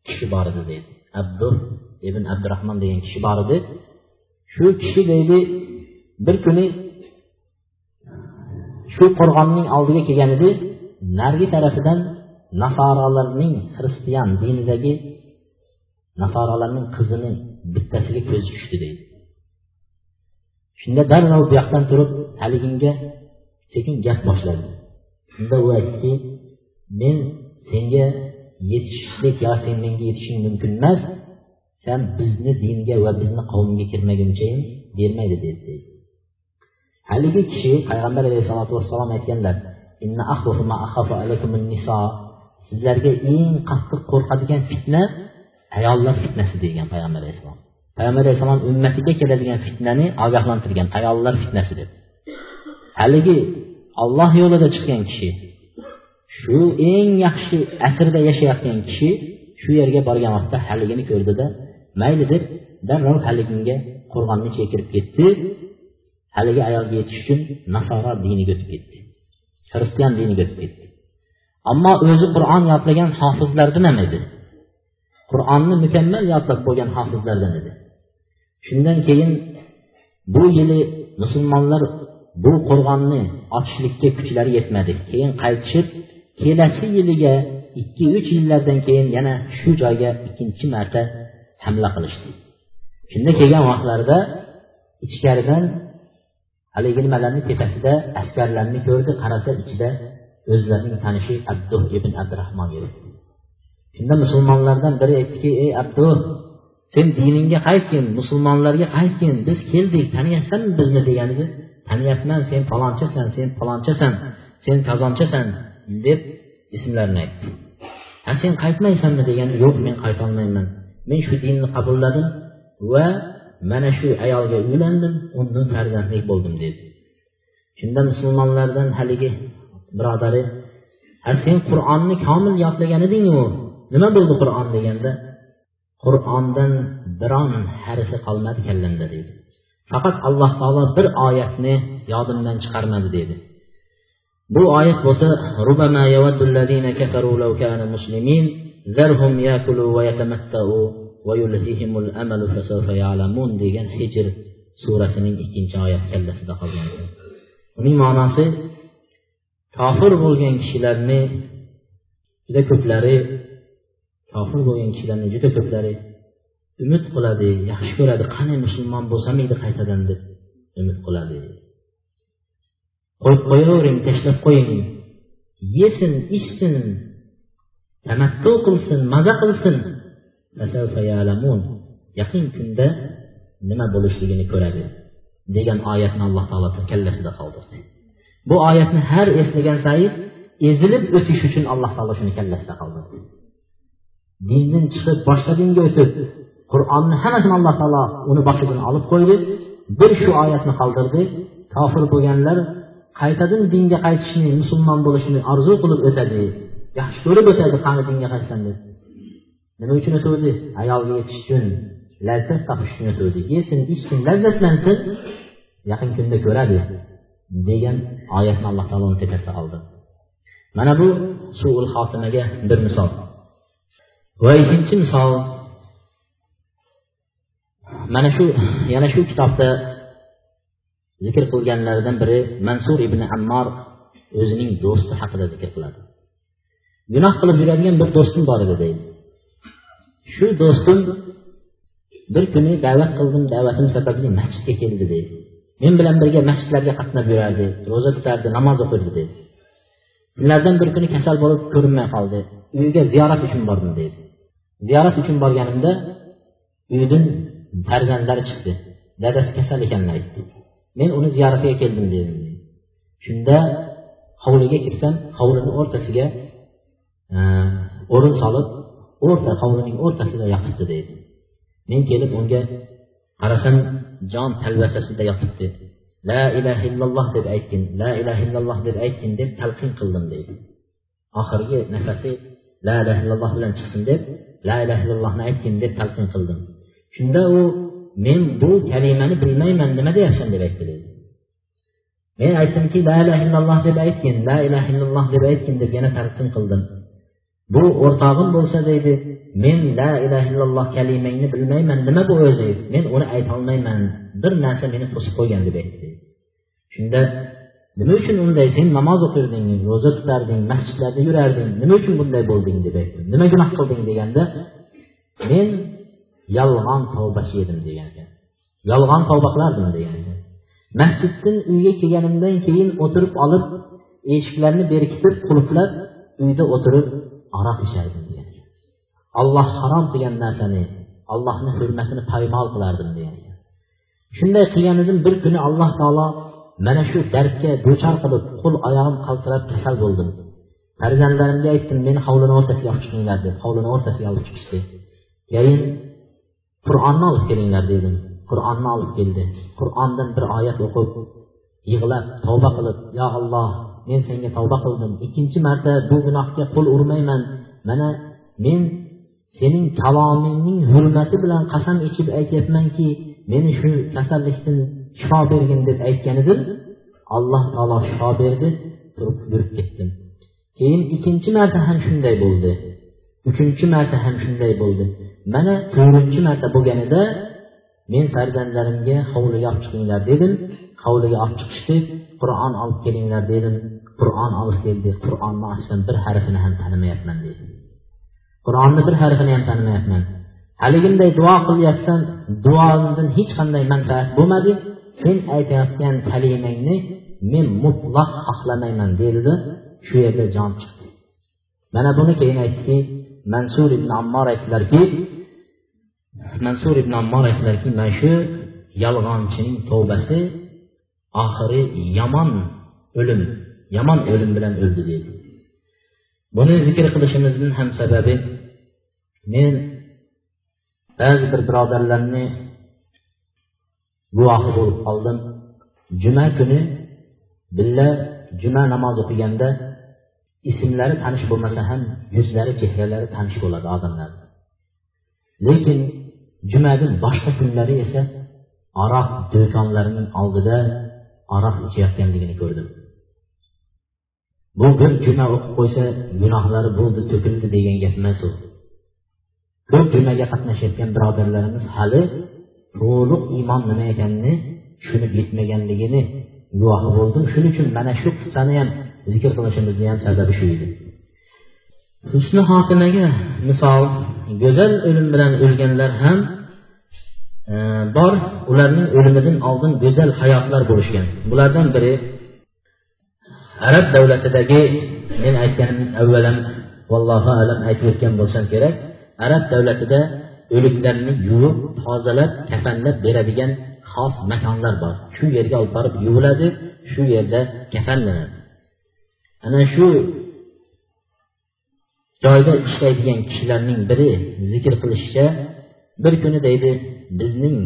B: kishi bor edi deydi. Abdur ibn abdurahmon degan kishi bor edi. Shu kishi deydi bir kuni shu qo'rg'onning oldiga kelgan edi. Narigi tarafidan nasorolarning xristian dinidagi nasorolarning qizini bittasiga ko'zi tushdi deydi. Shunda darrov bu yoqdan turib haliginga sekin gap boshladi. Shunda u aytdiki men senga yetishishlik yo sen menga yetishing mumkin emas san bizni dinga va bizni qavmga kirmagunchayin bermaydi dedi. Haligi kishi payg'ambar alayhisalotu vassalom aytganlar sizlarga eng qattiq qo'rqadigan fitna ayollar fitnasi degan payg'ambar alayhissalom payg'ambar alayhissalom ummatiga keladigan fitnani ogohlantirgan ayollar fitnasi deb haligi olloh yo'lida chiqqan kishi shu eng yaxshi asrda yashayotgan kishi shu yerga borgan vaqtda haligini ko'rdida mayli deb darrov haliginga qo'rg'onni ichiga kirib ketdi. Haligi ayolga yetish uchun nasoro diniga o'tib ketdi xristian diniga o'tib ketdi. Ammo o'zi qur'on yodlagan hofizlardan ham edi. Qur'onni mukammal yodlab bo'lgan hofizlardan edi. Shundan keyin bu yili musulmonlar bu qo'rg'onni ochishlikka kuchlari yetmadi. Keyin qaytishib kelasi yiliga ikki uch yillardan keyin yana shu joyga ikkinchi marta hamla qilishdi. Shunda kelgan vaqtlarida ichkaridan haligi nimalarni tepasida askarlarni ko'rdi qarasa ichida o'zlarining tanishi abduh ibn abdurahmon yuribdi shunda musulmonlardan biri aytdiki ey abduh sen diningga qaytgin musulmonlarga qaytgin biz keldik taniyapsanmi bizni? deganida taniyapman sen palonchisan sen palonchisan sen kazonchasan deb ismlarini aytdi. Ha sen qaytmaysanmi deganda yo'q men qaytolmayman. Men shu dinni qabulladim va mana shu ayolga uylandim undan farzandlik bo'ldim dedi. Shunda musulmonlardan haligi birodari ha sen qur'onni komil yodlagan edingu nima bo'ldi qur'on? deganda qur'ondan biron harfi qolmadi kallamda deydi faqat alloh taolo bir oyatni yodimdan chiqarmadi dedi. Bu oyat bo'lsa rubama law muslimin yakulu yatamattau degan hijr surasining ikkinchi oyati kallasida qolgan. Uning ma'nosi kofir bo'lgan kishilarni juda ko'plari kofir bo'lgan kishilarni juda ko'plari umid qiladi yaxshi ko'radi. Qani musulmon bo'lsam edi qaytadan deb umid qiladi. Qo'yib qo'yavering tashlab qo'ying. Yesin ichsin tamattu qilsin maza qilsin. Yaqin kunda nima bo'lishligini ko'radi degan oyatni alloh taolo kallasida qoldirdi. Bu oyatni har eslagan sayin ezilib o'tish uchun alloh taolo shuni kallasida qoldirdi. Dindan chiqib boshqa dinga o'tib qur'onni hammasini alloh taolo uni boshidan olib qo'ydi bir shu oyatni qoldirdi. Kofir bo'lganlar qaytadan dinga qaytishni musulmon bo'lishni orzu qilib o'tadi. Yaxshi ko'rib o'tadi qani dinga qaytsam deb nima uchun o'tuvdi ayolga yetish uchun. Lazzat topish uchun o'tuvdi yesin ichsin lazzatlansin yaqin kunda ko'radi degan oyatni alloh taolo uni tepasida qoldi mana bu suul xotimaga bir misol. Va ikkinchi misol mana shu yana shu kitobda zikr qilganlaridan biri mansur ibn ammor o'zining do'sti haqida zikr qiladi. Gunoh qilib yuradigan bir do'stim bor edi deydi. Shu do'stim bir kuni da'vat qildim da'vatim sababli masjidga keldi deydi. Men bilan birga masjidlarga qatnab yurardi ro'za tutardi namoz o'qirdi deydi. Kunlardan bir kuni kasal bo'lib ko'rinmay qoldi. Uyiga ziyorat uchun bordim deydi. Ziyorat uchun borganimda uydan farzandlari chiqdi. Dadasi kasal ekanini aytdi. Men uni ziyoratiga keldim dedim. Shunda hovliga kirsam hovlini o'rtasiga e, o'rin solib o'rta hovlining o'rtasida yotibdi deydi men kelib unga qarasam jon talvasasida yotibdi. La ilaha illalloh deb aytgin. La ilaha illalloh deb aytgin deb talqin qildim deydi oxirgi nafasi la ilaha illalloh bilan chiqsin deb la ilaha illallohni aytgin deb talqin qildim. Shunda u men bu kalimani bilmayman nima deyapsan? deb aytdi deydi men aytdimki la ilaha illalloh deb aytgin la ilaha illalloh deb aytgin deb yana talqin qildim. Bu o'rtog'im bo'lsa deydi men la ilaha illalloh kalimangni bilmayman nima bu o'zi? men uni aytolmayman bir narsa meni to'sib qo'ygan deb aytdi. Shunda nima uchun unday? Sen namoz o'qirding ro'za tutarding masjidlarda yurarding nima uchun bunday bo'lding? deb aytdi. Nima gunoh qilding? deganda men yolg'on tavbachi edim degan ekan yolg'on tavba qilardim degan ekan masjiddan uyga kelganimdan keyin o'tirib olib eshiklarni berkitib qulflab uyda o'tirib aroq ichardim degan ekan olloh harom qilgan narsani allohni hurmatini paymol qilardim degan ekan shunday qilgan edim bir kuni alloh taolo mana shu dardga duchor qilib qo'l oyog'im qaltirab kasal bo'ldim farzandlarimga aytdim meni hovlini o'rtasiga olib chiqinglar deb hovlini o'rtasiga olib chiqishdi keyin qur'onni olib kelinglar dedim. Qur'onni olib keldi. Qur'ondan bir oyat o'qib yig'lab tavba qilib yo alloh men senga tavba qildim. Ikkinchi marta bu gunohga qo'l urmayman. Mana men sening kalomingning hurmati bilan qasam ichib aytyapmanki meni shu kasallikdan shifo bergin deb aytgan edim alloh taolo shifo berdi turib yurib ketdim. Keyin ikkinchi marta ham shunday bo'ldi. Uchinchi marta ham shunday bo'ldi. Mana to'rtinchi marta bo'lganida men farzandlarimga hovliga olib chiqinglar dedim. Hovliga olib chiqishdi qur'on olib kelinglar dedim. Qur'on olib keldi qur'onni ochsam bir harfini ham tanimayapman dedi qur'onni bir harfini ham tanimayapman. Haliginday duo qilyapsan duodan hech qanday manfaat bo'lmadi. Sen aytayotgan kalimangni men mutlaq xohlamayman dedida shu yerda jon chiqdi. Mana buni keyin aytdiki mansur ibn ammor aytdilarki mansur ibn ammor aytdilarki mana shu yolg'onchining tavbasi oxiri yomon o'lim yomon o'lim bilan o'ldi deydi buni zikr qilishimizning ham sababi men ba'zi bir birodarlarni guvohi bo'lib qoldim. Juma kuni birga juma namozi o'qiganda ismlari tanish bo'lmasa ham yuzlari chehralari tanish bo'ladi odamlar. Lekin jumadan boshqa kunlari esa aroq do'konlarining oldida aroq ichayotganligini ko'rdim. Bu bir juma o'qib qo'ysa gunohlari bo'ldi to'kildi degan gap emas u. Ko'p jumaga qatnashayotgan birodarlarimiz hali to'liq iymon nima ekanini tushunib yetmaganligini guvohi bo'ldim. Shuning uchun mana shu qissani ham zikr qilishimizni ham sababi shu edi. Husni xotimaga misol go'zal o'lim bilan o'lganlar ham e, bor ularning o'limidan oldin go'zal hayotlar bo'lishgan. Bulardan biri arab davlatidagi men aytganim avvalam vallohu alam aytib o'tgan bo'lsam kerak arab davlatida o'liklarni yuvib tozalab kafanlab beradigan xos makonlar bor. Shu yerga olib borib yuviladi shu yerda kafanlanadi ana shu joyda ishlaydigan kishilarning biri zikr qilishicha bir kuni deydi bizning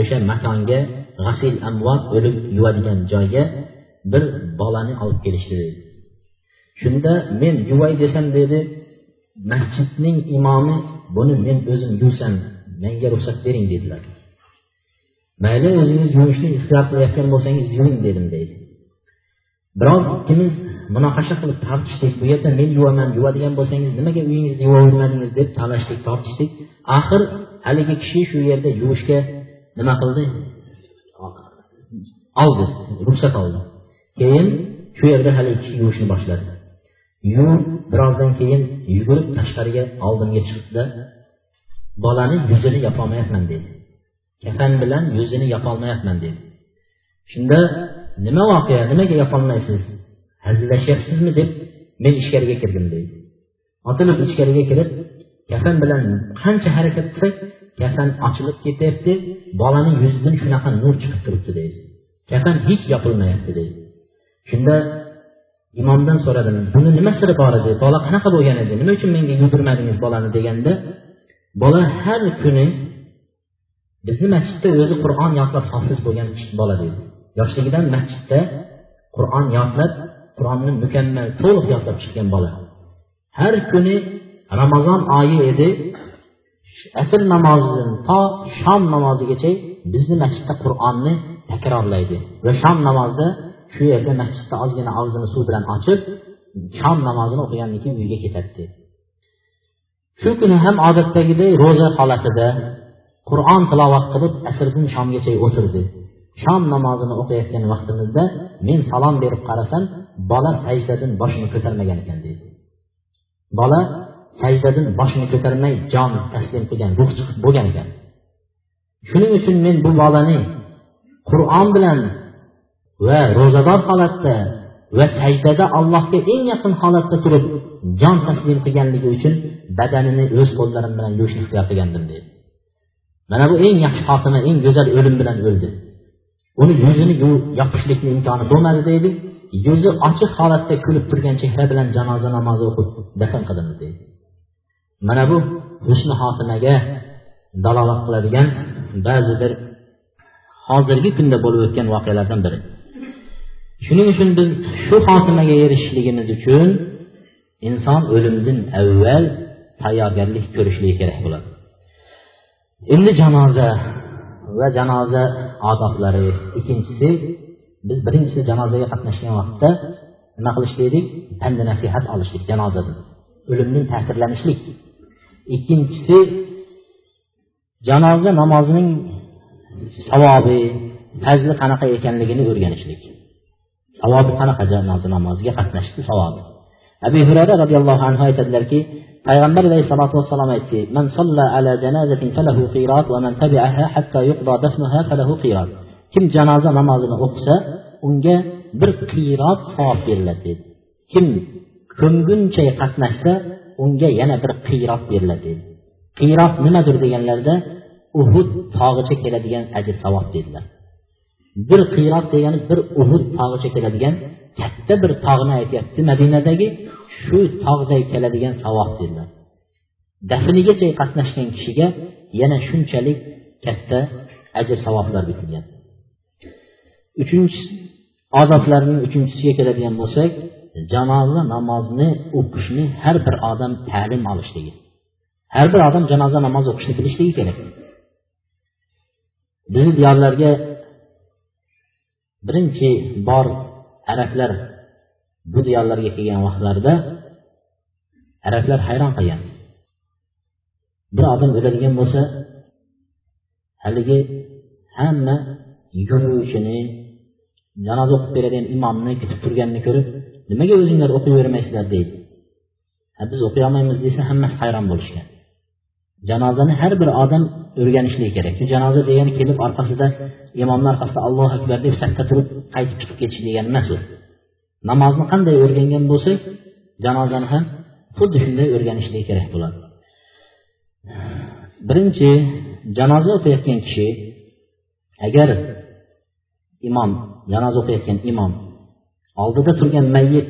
B: o'sha makonga g'asil amvot o'lik yuvadigan joyga bir bolani olib kelishdi. Deydi shunda men yuvay desam dedi masjidning imomi buni men o'zim yuvsam menga ruxsat bering dedilar. Mayli o'zingiz yuvishni ixtiyor qilayotgan bo'lsangiz yuving dedim deydi. Biroz ikkimiz munoqasha qilib tortishdik bu yerda men yuvaman yuvadigan bo'lsangiz nimaga uyingizni yuvavermadingiz deb talashdik tortishdik axir haligi kishi shu yerda yuvishga nima qildi? Oldi ruxsat oldi. Keyin shu yerda haligi kishi yuvishni boshladi. Yuvib birozdan keyin yugurib tashqariga oldimga chiqdida bolani yuzini yopolmayapman dedi. Kafan bilan yuzini yopolmayapman dedi. Shunda nima voqea? Nimaga yopolmaysiz? Hazillashyapsizmi deb men ichkariga kirdim deydi. Otilib ichkariga kirib kafan bilan qancha harakat qilsak kafan ochilib ketyapti bolani yuzidan shunaqa nur chiqib turibdi deydi. Kafan hech yopilmayapti deydi. Shunda imomdan so'radim buni nima siri bor edi? Bola qanaqa bo'lgan edi? Nima uchun menga yugurmadingiz bolani? deganda bola har kuni bizni masjidda o'zi qur'on yodlab hofiz bo'lgan bola deydi. Yoshligidan masjidda qur'on yodlab qur'onni mukammal to'liq yodlab chiqqan bola. Har kuni ramazon oyi edi. Asr namozidan to shom namozigacha bizni masjidda qur'onni takrorlaydi va shom namozida shu yerda masjidda ozgina og'zini suv bilan ochib shom namozini o'qigandan keyin uyga ketadi. Shu kuni ham odatdagidek ro'za holatida qur'on tilovat qilib asrdan shomgacha o'tirdi. Shom namozini o'qiyotgan vaqtimizda men salom berib qarasam bola sajdadan boshini ko'tarmagan ekan deydi. Bola sajdadan boshini ko'tarmay jon taslim qilgan ruh chiqib bo'lgan ekan. Shuning uchun men bu bolani qur'on bilan va ro'zador holatda va sajdada allohga eng yaqin holatda turib jon taslim qilganligi uchun badanini o'z qo'llarim bilan yuvishni ixtiyor qilgandim deydi. Mana bu eng yaxshi xotima eng go'zal o'lim bilan o'ldi. Uni yuzini yopishlikni imkoni bo'lmadi deydi. Yuzi ochiq holatda kulib turgan chehra bilan janoza namozi o'qib dafn qilindi deydi. Mana bu husni xotimaga dalolat qiladigan ba'zi bir hozirgi kunda bo'lib o'tgan voqealardan biri. Shuning uchun biz shu xotimaga erishishligimiz uchun inson o'limdan avval tayyorgarlik ko'rishligi kerak bo'ladi. Endi janoza va janoza odoblari ikkinchisi biz birinchisi janozaga qatnashgan vaqtda nima qilish edik? Pand nasihat olishlik janozadan. O'limning ta'sirlanishlik. Ikkinchisi janoza namozining savobi fazli qanaqa ekanligini o'rganishlik. Savobi qanaqa janoza namoziga qatnashishni savobi. Abu hurayra roziyallohu anhu aytadilarki payg'ambar alayhissalotu vassalom aytdi man solla ala janazatin falahu qirat va man tabi'aha hatta yuqda dafnuha falahu qirat. Kim janoza namozini o'qisa unga bir qiyrot savob beriladi dedi. Kim ko'mguncha qatnashsa unga yana bir qiyrot beriladi dedi. Qiyrot nimadir deganlarida uhud tog'icha keladigan ajr savob dedilar. Bir qiyrot degani bir uhud tog'icha keladigan katta bir tog'ni aytyapti madinadagi shu tog'day keladigan savob dedilar. Dafnigacha qatnashgan kishiga yana shunchalik katta ajr savoblar bitilgan uchinchi odoblarning uchinchisiga keladigan bo'lsak janoza namozni o'qishni har bir odam ta'lim olishligi. Har bir odam janoza namozi o'qishni bilishligi kerak. Bizni diyorlarga birinchi bor arablar bu diyorlarga kelgan vaqtlarida arablar hayron qolgan. Bir odam o'ladigan bo'lsa haligi hamma yuvuvchini janoza o'qib beradigan imomni kutib turganini ko'rib nimaga o'zinglar o'qiyvermaysizlar deydi. Ha biz o'qiy olmaymiz desa hammasi hayron bo'lishgan janozani har bir odam o'rganishligi kerak. Janoza degani kelib orqasida imomni orqasida allohu akbar deb safda turib qaytib chiqib ketish degani emas u namozni qanday o'rgangan bo'lsak janozani ham xuddi shunday o'rganishligi kerak bo'ladi. Birinchi janoza o'qiyotgan kishi agar imom namoz o'qiyotgan imom. Oldida turgan mayyit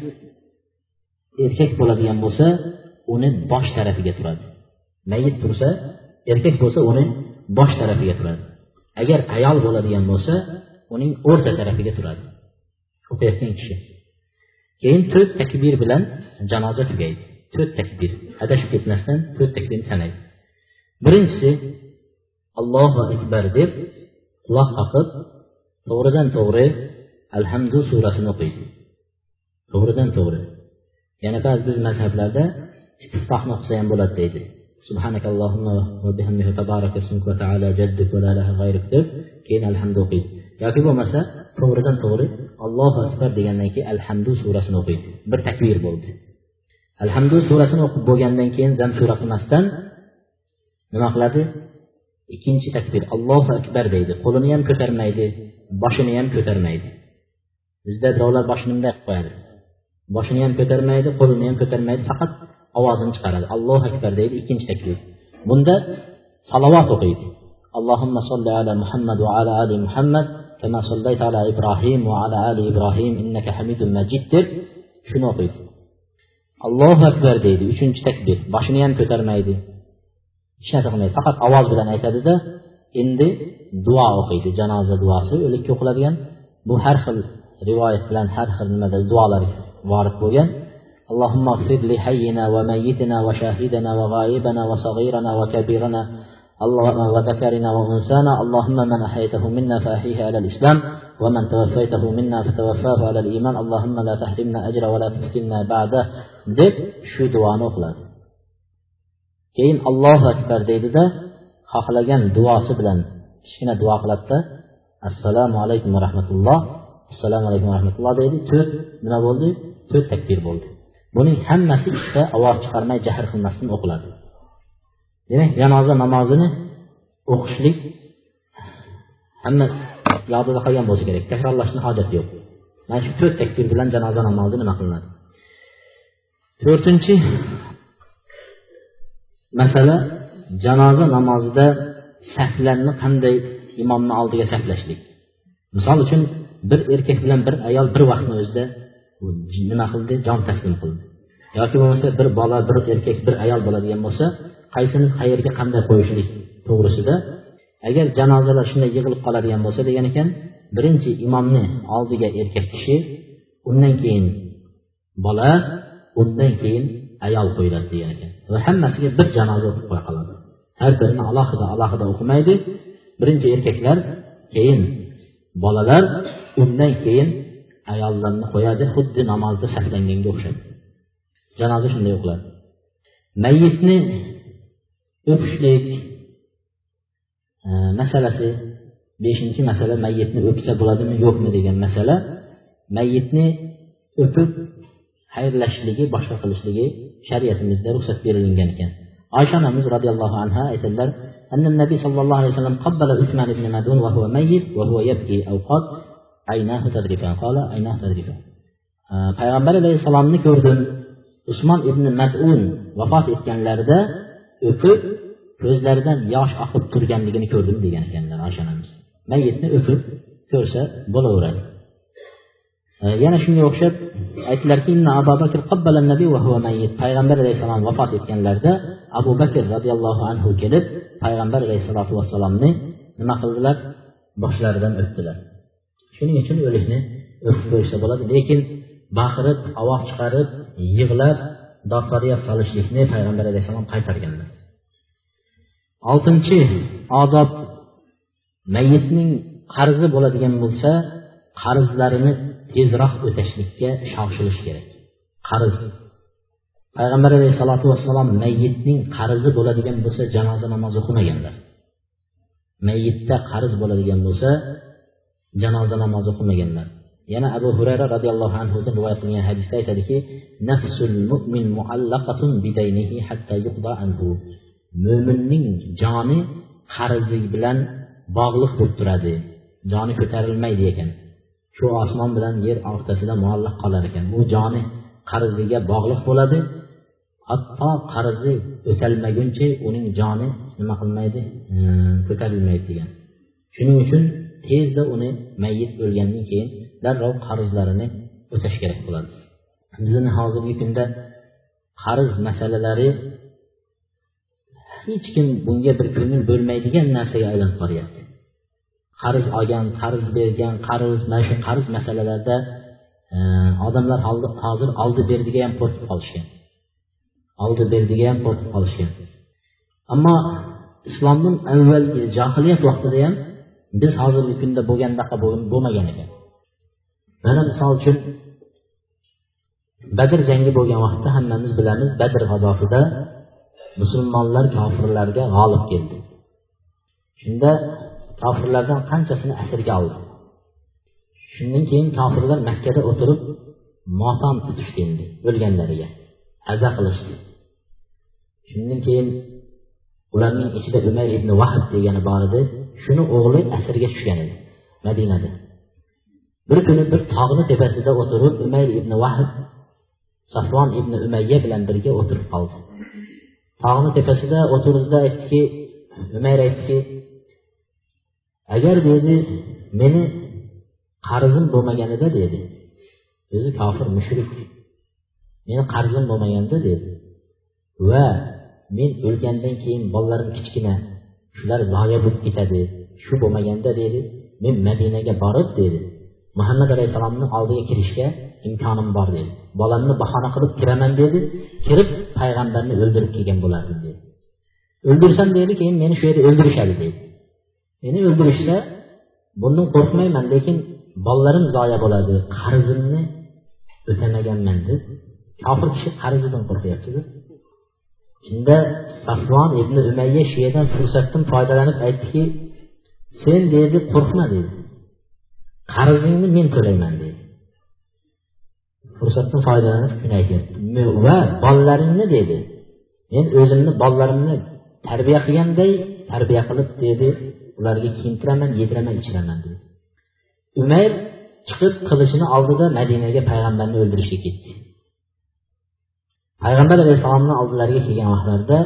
B: erkak bo'ladigan bo'lsa uni bosh tarafiga turadi. Mayyit tursa erkak bo'lsa uni bosh tarafiga turadi. Agar ayol bo'ladigan bo'lsa uning o'rta tarafiga turadi. O'qiyotgan kishi. Keyin to'rt takbir bilan janoza tugaydi. To'rt takbir. Adashib ketmasdan to'rt takbirni sanaydi birinchisi allohu akbar deb quloq qoqib to'g'ridan to'g'ri alhamdu surasini o'qiydi to'g'ridan to'g'ri yana ba'zi biz mazhablarda istiftohni o'qisa ham bo'ladi deydi سبحانك اللهم وبحمدك تبارك اسمك وتعالى جدك ولا اله غيرك deb keyin alhamdu o'qiydi yoki bo'lmasa to'g'ridan to'g'ri allohu akbar degandan keyin alhamdu surasini o'qiydi bir takbir bo'ldi alhamdu surasini o'qib bo'lgandan keyin zam sura qilmasdan nima qiladi ikkinchi takbir allohu akbar deydi qo'lini ham ko'tarmaydi boshini ham ko'tarmaydi bizda birovlar boshini bunday qilib qo'yadi boshini ham ko'tarmaydi qo'lini ham ko'tarmaydi faqat ovozini chiqaradi allohu akbar deydi ikkinchi takbir bunda salovat o'qiydi allohimma solli ala muhammad va ala ali muhammad كما صليت على إبراهيم وعلى آل إبراهيم إنك حميد مجيد deb shuni o'qiydi allohu akbar deydi uchinchi takbir boshini ham ko'tarmaydi hech narsa qilmaydi faqat ovoz bilan aytadida endi duo o'qiydi janoza duosi o'likka o'qiladigan. Bu har xil rivoyat bilan har xil nimada duolar vorid bo'lgan. اللهم اغفر لحينا وميتنا وشاهدنا وغائبنا وصغيرنا وكبيرنا وذكرنا وأنسانا اللهم من أحيته منا فأحيه على الإسلام ومن توفيته منا فتوفاه على الإيمان اللهم لا تحرمنا أجر ولا تفتنا بعده deb shu duoni o'qiladi. Keyin allohu akbar deydida xohlagan duosi bilan kichkina duo qiladida assalomu alaykum va rahmatulloh assalomu alaykum va rahmatulloh deydi to'rt nima bo'ldi? To'rt takbir bo'ldi. Buning hammasi ikkita ovoz chiqarmay jahr qilmasdan o'qiladi. Demak janoza namozini o'qishlik hamma yodida qolgan bo'lsa kerak. Takrorlashni hojati yo'q. Mana shu to'rt takbir bilan janoza namozi nima qilinadi? To'rtinchi masala janoza namozida saflarni qanday imomni oldiga saflashlik. Misol uchun bir erkak bilan bir ayol bir vaqtni o'zida nima qildi? Jon taslim qildi. Yoki bo'lmasa bir bola bir erkak bir ayol bo'ladigan bo'lsa qaysini qayerga qanday qo'yishlik to'g'risida agar janozalar shunday yig'ilib qoladigan bo'lsa degan ekan birinchi imomni oldiga erkak kishi undan keyin bola undan keyin ayol qo'yiladi degan ekan. Va hammasiga bir janoza o'qib qo'ya qoladi. Har birini alohida alohida o'qimaydi. Birinchi erkaklar keyin bolalar undan keyin ayollarni qo'yadi xuddi namozda saflanganga o'xshab. Janoza shunday o'qiladi. Mayyitni o'pishlik e, masalasi beshinchi masala mayyitni o'psa bo'ladimi yo'qmi degan masala. Mayyitni o'pib xayrlashishligi boshqa qilishligi shariatimizda ruxsat berilgan ekan. oysha onamiz roziyallohu anhu aytadilar أن النبي صلى الله عليه وسلم قبل عثمان بن مدون وهو ميت وهو يبكي أو قال عيناه تذرفان قال عيناه تذرفان payg'ambar alayhissalomni ko'rdim usmon ibn madun vafot etganlarida o'pib ko'zlaridan yosh oqib turganligini ko'rdim degan ekanlar oysha onamiz mayyitni o'pib ko'rsa bo'laveradi E, yana shunga o'xshab aytdilarki payg'ambar alayhissalom vafot etganlarida abu bakr roziyallohu anhu kelib payg'ambar alayhissalotu vassalomni nima qildilar? Boshlaridan o'pdilar shuning uchun o'likni o'pib qo'yishsa bo'ladi. Lekin baqirib ovoz chiqarib yig'lab dod solishlikni payg'ambar alayhissalom qaytarganlar. Oltinchi odob mayitning qarzi bo'ladigan bo'lsa qarzlarini tezroq o'tashlikka shoshilish kerak. Qarz. Payg'ambar alayhissalotu vassalom mayyitning qarzi bo'ladigan bo'lsa janoza namozi o'qimaganlar. Mayyitda qarz bo'ladigan bo'lsa janoza namozi o'qimaganlar. Yana abu hurayra roziyallohu anhudan rivoyat qilingan hadisda aytadiki nafsul mu'min muallaqatun bidaynihi hatta yuqda anhu. Mo'minning joni qarzi bilan bog'liq bo'lib turadi. Joni ko'tarilmaydi ekan. Shu osmon bilan yer o'rtasida muallaq qolar ekan. Bu joni qarziga bog'liq bo'ladi. Hatto qarzi o'talmaguncha uning joni nima qilmaydi? Ko'tarilmaydi degan. Shuning uchun tezda uni mayyit o'lgandan keyin darrov qarzlarini o'tash kerak bo'ladi. Bizni hozirgi kunda qarz masalalari hech kim bunga bir ko'ngil bo'lmaydigan narsaga aylanib boryapti qarz olgan qarz bergan qarz mana shu qarz masalalarida e, odamlar hozir oldi berdiga ham qo'rqib qolishgan. Oldi berdiga ham qo'rqib qolishgan. Ammo islomning avvalgi e, johiliyat vaqtida ham biz hozirgi kunda bo'lgandaqa bo'lmagan ekan. Mana misol uchun badr jangi bo'lgan vaqtda hammamiz bilamiz badr g'azotida musulmonlar kofirlarga g'olib keldi. Shunda kofirlardan qanchasini asirga oldi? Shundan keyin kofirlar makkada o'tirib motam tutishdi endi o'lganlariga aza qilishdi. Shundan keyin ularning ichida umar ibn vahb degani bor edi shuni o'g'li asirga tushgan edi madinada. Bir kuni bir tog'ni tepasida o'tirib umar ibn vahb safvon ibn umayya bilan birga o'tirib qoldi. Tog'ni tepasida o'tirdida aytdiki umar aytdiki agar dedi meni qarzim bo'lmaganida dedi. O'zi kofir mushrik. Meni qarzim bo'lmaganda dedi. Va men o'lgandan keyin bolalarim kichkina shular zoya bo'lib ketadi. Shu bo'lmaganda dedi men madinaga borib dedi muhammad alayhissalomni oldiga kirishga imkonim bor dedi. Bolamni bahona qilib kiraman dedi kirib payg'ambarni o'ldirib kelgan bo'lardim dedi. O'ldirsam dedi keyin meni shu yerda o'ldirishadi dedi. Meni o'ldirishsa bundan qo'rqmayman lekin bolalarim zoya bo'ladi. Qarzimni o'tamaganman deb kofir kishi qarzidan qo'rqyaptida shunda safvon ibn umayya shu yerdan fursatdan foydalanib aytdiki sen dedi qo'rqma dedi qarzingni men to'layman dedi fursatdan foydalanib shuni aytyapti va bolalaringni dedi men o'zimni bolalarimni tarbiya qilganday tarbiya qilib dedi ularga kiyintiraman yediraman ichiraman dedi. Umayr chiqib qilichini oldida madinaga payg'ambarni o'ldirishga ketdi. Payg'ambar alayhissalomni oldilariga kelgan vaqtlarida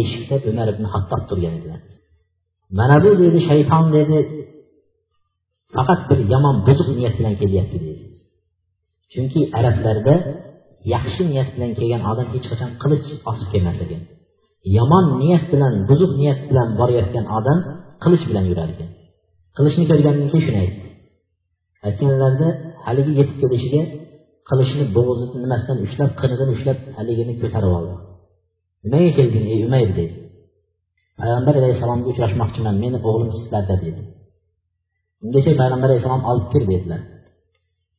B: eshikda umar ibn hattob turgan edilar. Mana bu dedi shayton dedi faqat bir yomon buzuq niyat bilan kelyapti dedi. Chunki arablarda yaxshi niyat bilan kelgan odam hech qachon qilich osib kelmas ekan. Yomon niyat bilan buzuq niyat bilan borayotgan odam qilich bilan yurar ekan. Qilichni ko'rgandan keyin shuni aytdi. Aytganlarida haligi yetib kelishiga qilichni bo'g'zi nimasidan ushlab qinidan ushlab haligini ko'tarib oldi. Nimaga kelding ey umayr dedi. Payg'ambar alayhissalomga uchrashmoqchiman meni o'g'lim sizlarda dedi. Ungacha payg'ambar alayhissalom olib kir dedilar.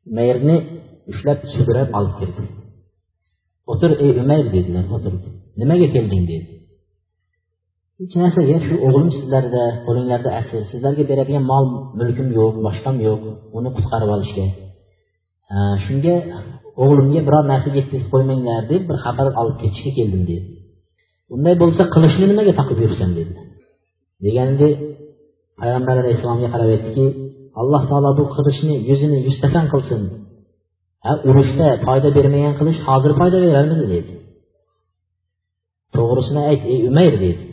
B: Umayrni ushlab sudrab olib kirdi. O'tir ey umayr dedilar o'tir. Nimaga kelding dedi. Hech narsaga shu o'g'lim sizlarda qo'linglarda asir. Sizlarga beradigan mol mulkim yo'q boshqam yo'q. Uni qutqarib olishga. Shunga o'g'limga biror narsa yetkazib qo'ymanglar deb bir xabar olib ketishga keldim dedi. Unday bo'lsa qilichni nimaga taqib yursan dedi. Deganida payg'ambar alayhissalomga qarab aytdiki alloh taolo bu qilichni yuzini yuztakan qilsin. Ha urushda foyda bermagan qilich hozir foyda berarmidi dedi. To'g'risini ayt ey umayr dedi.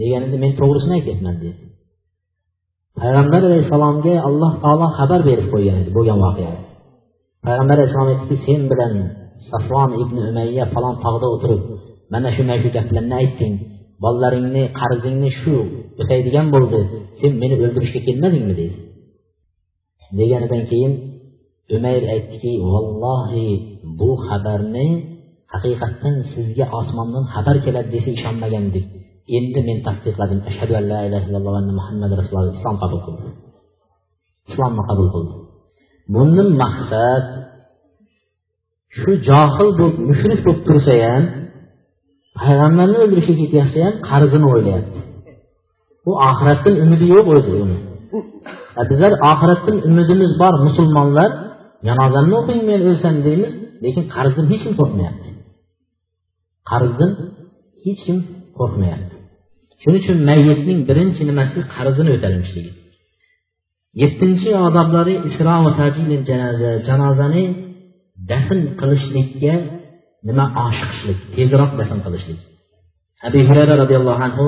B: Deganida men to'g'risini aytyapman dedi. Payg'ambar alayhissalomga alloh taolo xabar berib qo'ygan edi bo'lgan voqeani payg'ambar alayhissalom aytdiki sen bilan safvon ibn umayya falon tog'da o'tirib mana shu mana shu gaplarni aytding. Bolalaringni qarzingni shu o'taydigan bo'ldi. Sen meni o'ldirishga kelmadingmi? deydi deganidan keyin umayr aytdiki vallohi bu xabarni haqiqatdan sizga osmondan xabar keladi desa ishonmagandik. Endi men tasdiqladim ashhadu an la ilaha illalloh va muhammad rasululloh. Islom qabul qildi. Islomni qabul qildi. Bundan maqsad shu johil bo'lib mushrik bo'lib tursa ham payg'ambarni o'ldirishga ketyapsa ham qarzini o'ylayapti. U oxiratdan umidi yo'q o'zi uni. Bizlar oxiratdan umidimiz bor musulmonlar janozamni o'qing men o'lsam deymiz lekin qarzdan hech kim qo'rqmayapti. Qarzdan hech kim qo'rqmayapti. Shuning uchun mayyitning birinchi nimasi qarzini o'talinmishligi yettinchi odoblari isro va janoza janozani dafn qilishlikka nima oshiqishlik tezroq dafn qilishlik. Abu hurayra roziyallohu anhu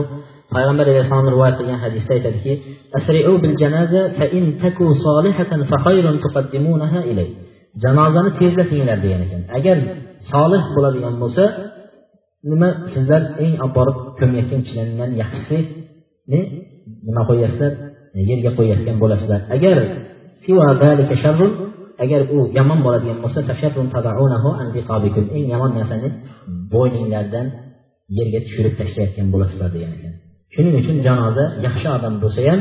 B: payg'ambar alayhissalom rivoyat qilgan hadisda aytadiki janozani tezlatinglar degan ekan. Agar solih bo'ladigan bo'lsa nima sizlar eng olib borib ko'mayotgan kishilardan yaxshisini nima qo'yyapsizlar yerga qo'yayotgan bo'lasizlar. Agar agar u yomon bo'ladigan bo'lsa eng yomon narsani bo'yninglardan yerga tushirib tashlayotgan bo'lasizlar degan ekan. Shuning uchun janoza yaxshi odam bo'lsa ham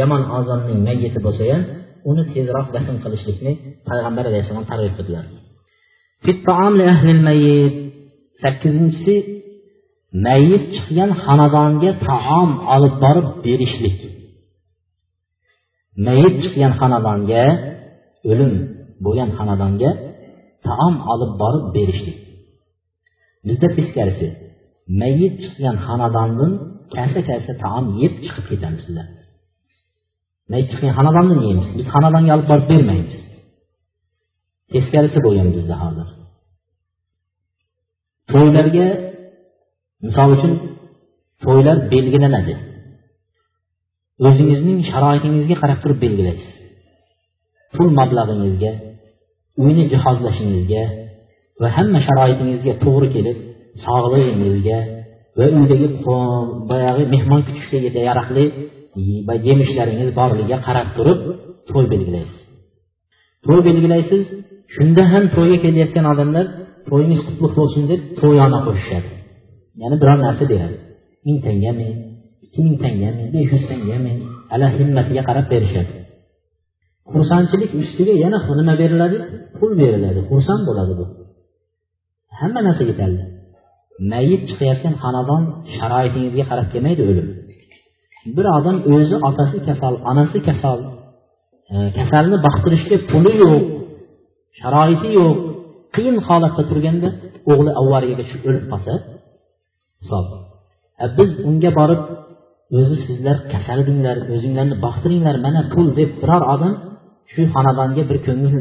B: yomon odamning mayyiti bo'lsa ham uni tezroq dafn qilishlikni payg'ambar alayhissalom targ'ib qildilar. Sakkizinchisi mayit chiqgan xonadonga taom olib borib berishlik. Mayit chiqgan xonadonga o'lim bo'lgan xonadonga taom olib borib berishlik. Bizda teskarisi mayit chiqqan xonadondan kasa kasa taom yeb chiqib ketamiz sizlar. Mayit chiqgan xonadondan yeymiz biz xonadonga olib borib bermaymiz. Teskarisi bo'lgan bizda hozir. To'ylarga misol uchun to'ylar belgilanadi. O'zingizning sharoitingizga qarab turib belgilaysiz. Pul mablag'ingizga uyni jihozlashingizga va hamma sharoitingizga to'g'ri kelib sog'lig'ingizga va uydagi boyagi mehmon kutishga yaroqli yemishlaringiz borligiga qarab turib to'y belgilaysiz. To'y belgilaysiz shunda ham to'yga kelayotgan odamlar to'yingiz qutlug' bo'lsin deb to'yona qo'shishadi. Ya'ni biror narsa beradi ming tangami ikki ming tangami besh yuz tangami ala himmatiga qarab berishadi. Xursandchilik ustiga yana nima beriladi? Pul beriladi. Xursand bo'ladi bu. Hamma narsa yetarli. Mayit chiqayotgan xonadon sharoitingizga qarab kelmaydi o'lim. Bir odam o'zi otasi kasal onasi kasal e, kasalni boqtirishga puli yo'q sharoiti yo'q qiyin holatda turganda o'g'li avvariyaga tushib o'lib qolsa misol biz unga borib o'zi sizlar kasal edinglar o'zinglarni boqtiringlar mana pul deb biror odam shu xonadonga bir ko'ngil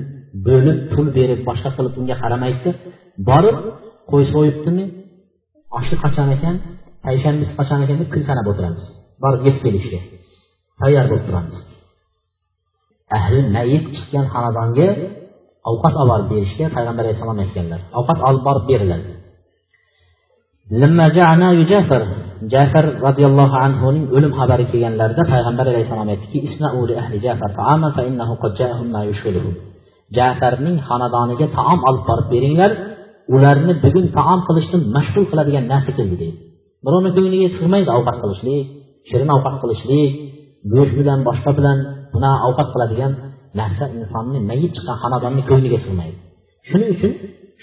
B: bo'lib pul berib boshqa qilib unga qaramaydida borib qo'y so'yibdimi oshi qachon ekan payshanbasi qachon ekan deb kun sanab o'tiramiz borib yeb kelishga tayyor bo'lib turamiz. Ahli mayit chiqqan xonadonga ovqat olib borib berishga payg'ambar alayhissalom aytganlar. Ovqat olib borib beriladi jafar. Roziyallohu anhuning o'lim xabari kelganlarida payg'ambar alayhissalom aytdiki jafarning xonadoniga taom olib borib beringlar. Ularni bugun taom qilishdan mashg'ul qiladigan narsa keldi deydi. Birovni ko'ngliga sig'maydi ovqat qilishlik shirin ovqat qilishlik go'sht bilan boshqa bilan bunaqa ovqat qiladigan narsa insonni mayit chiqqan xonadonni ko'ngliga sig'maydi shuning uchun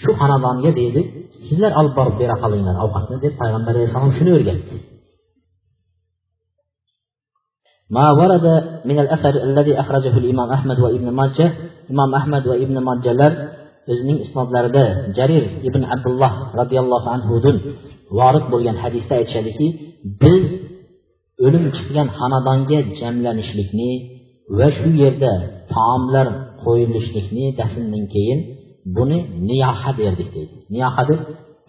B: shu xonadonga deydi sizlar olib borib bera qolinglar ovqatni deb payg'ambar alayhissalom shuni o'rgatdi
A: ما ورد من الأثر الذي أخرجه الإمام أحمد وابن ماجه إمام أحمد وابن ماجه o'zining isnodlarida jarir ibn abdulloh roziyallohu anhudan vorid bo'lgan hadisda aytishadiki biz o'lim chiqqan xonadonga jamlanishlikni va shu yerda taomlar qo'yilishlikni dafndan keyin buni niyoha derdik deydi. Niyoha deb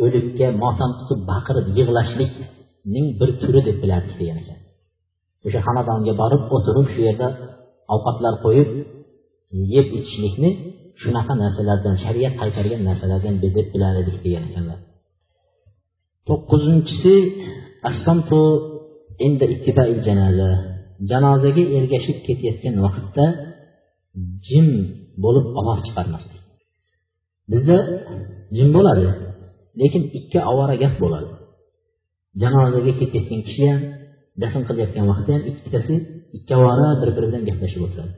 A: o'likka motam tutib baqirib yig'lashlikning bir turi deb bilardik degan ekan. O'sha xonadonga borib o'tirib shu yerda ovqatlar qo'yib yeb ichishlikni shunaqa narsalardan shariat qaytargan narsalardan deb bilar edik degan ekanlar. To'qqizinchisi assamtu inda ittibail janoza janozaga ergashib ketayotgan vaqtda jim bo'lib ovoz chiqarmaslik bizda jim bo'ladi lekin ikki ovora gap bo'ladi janozaga ketayotgan kishi ham dafn qilayotgan vaqtda ham ikkitasi ikkovora bir biri bilan gaplashib o'tiradi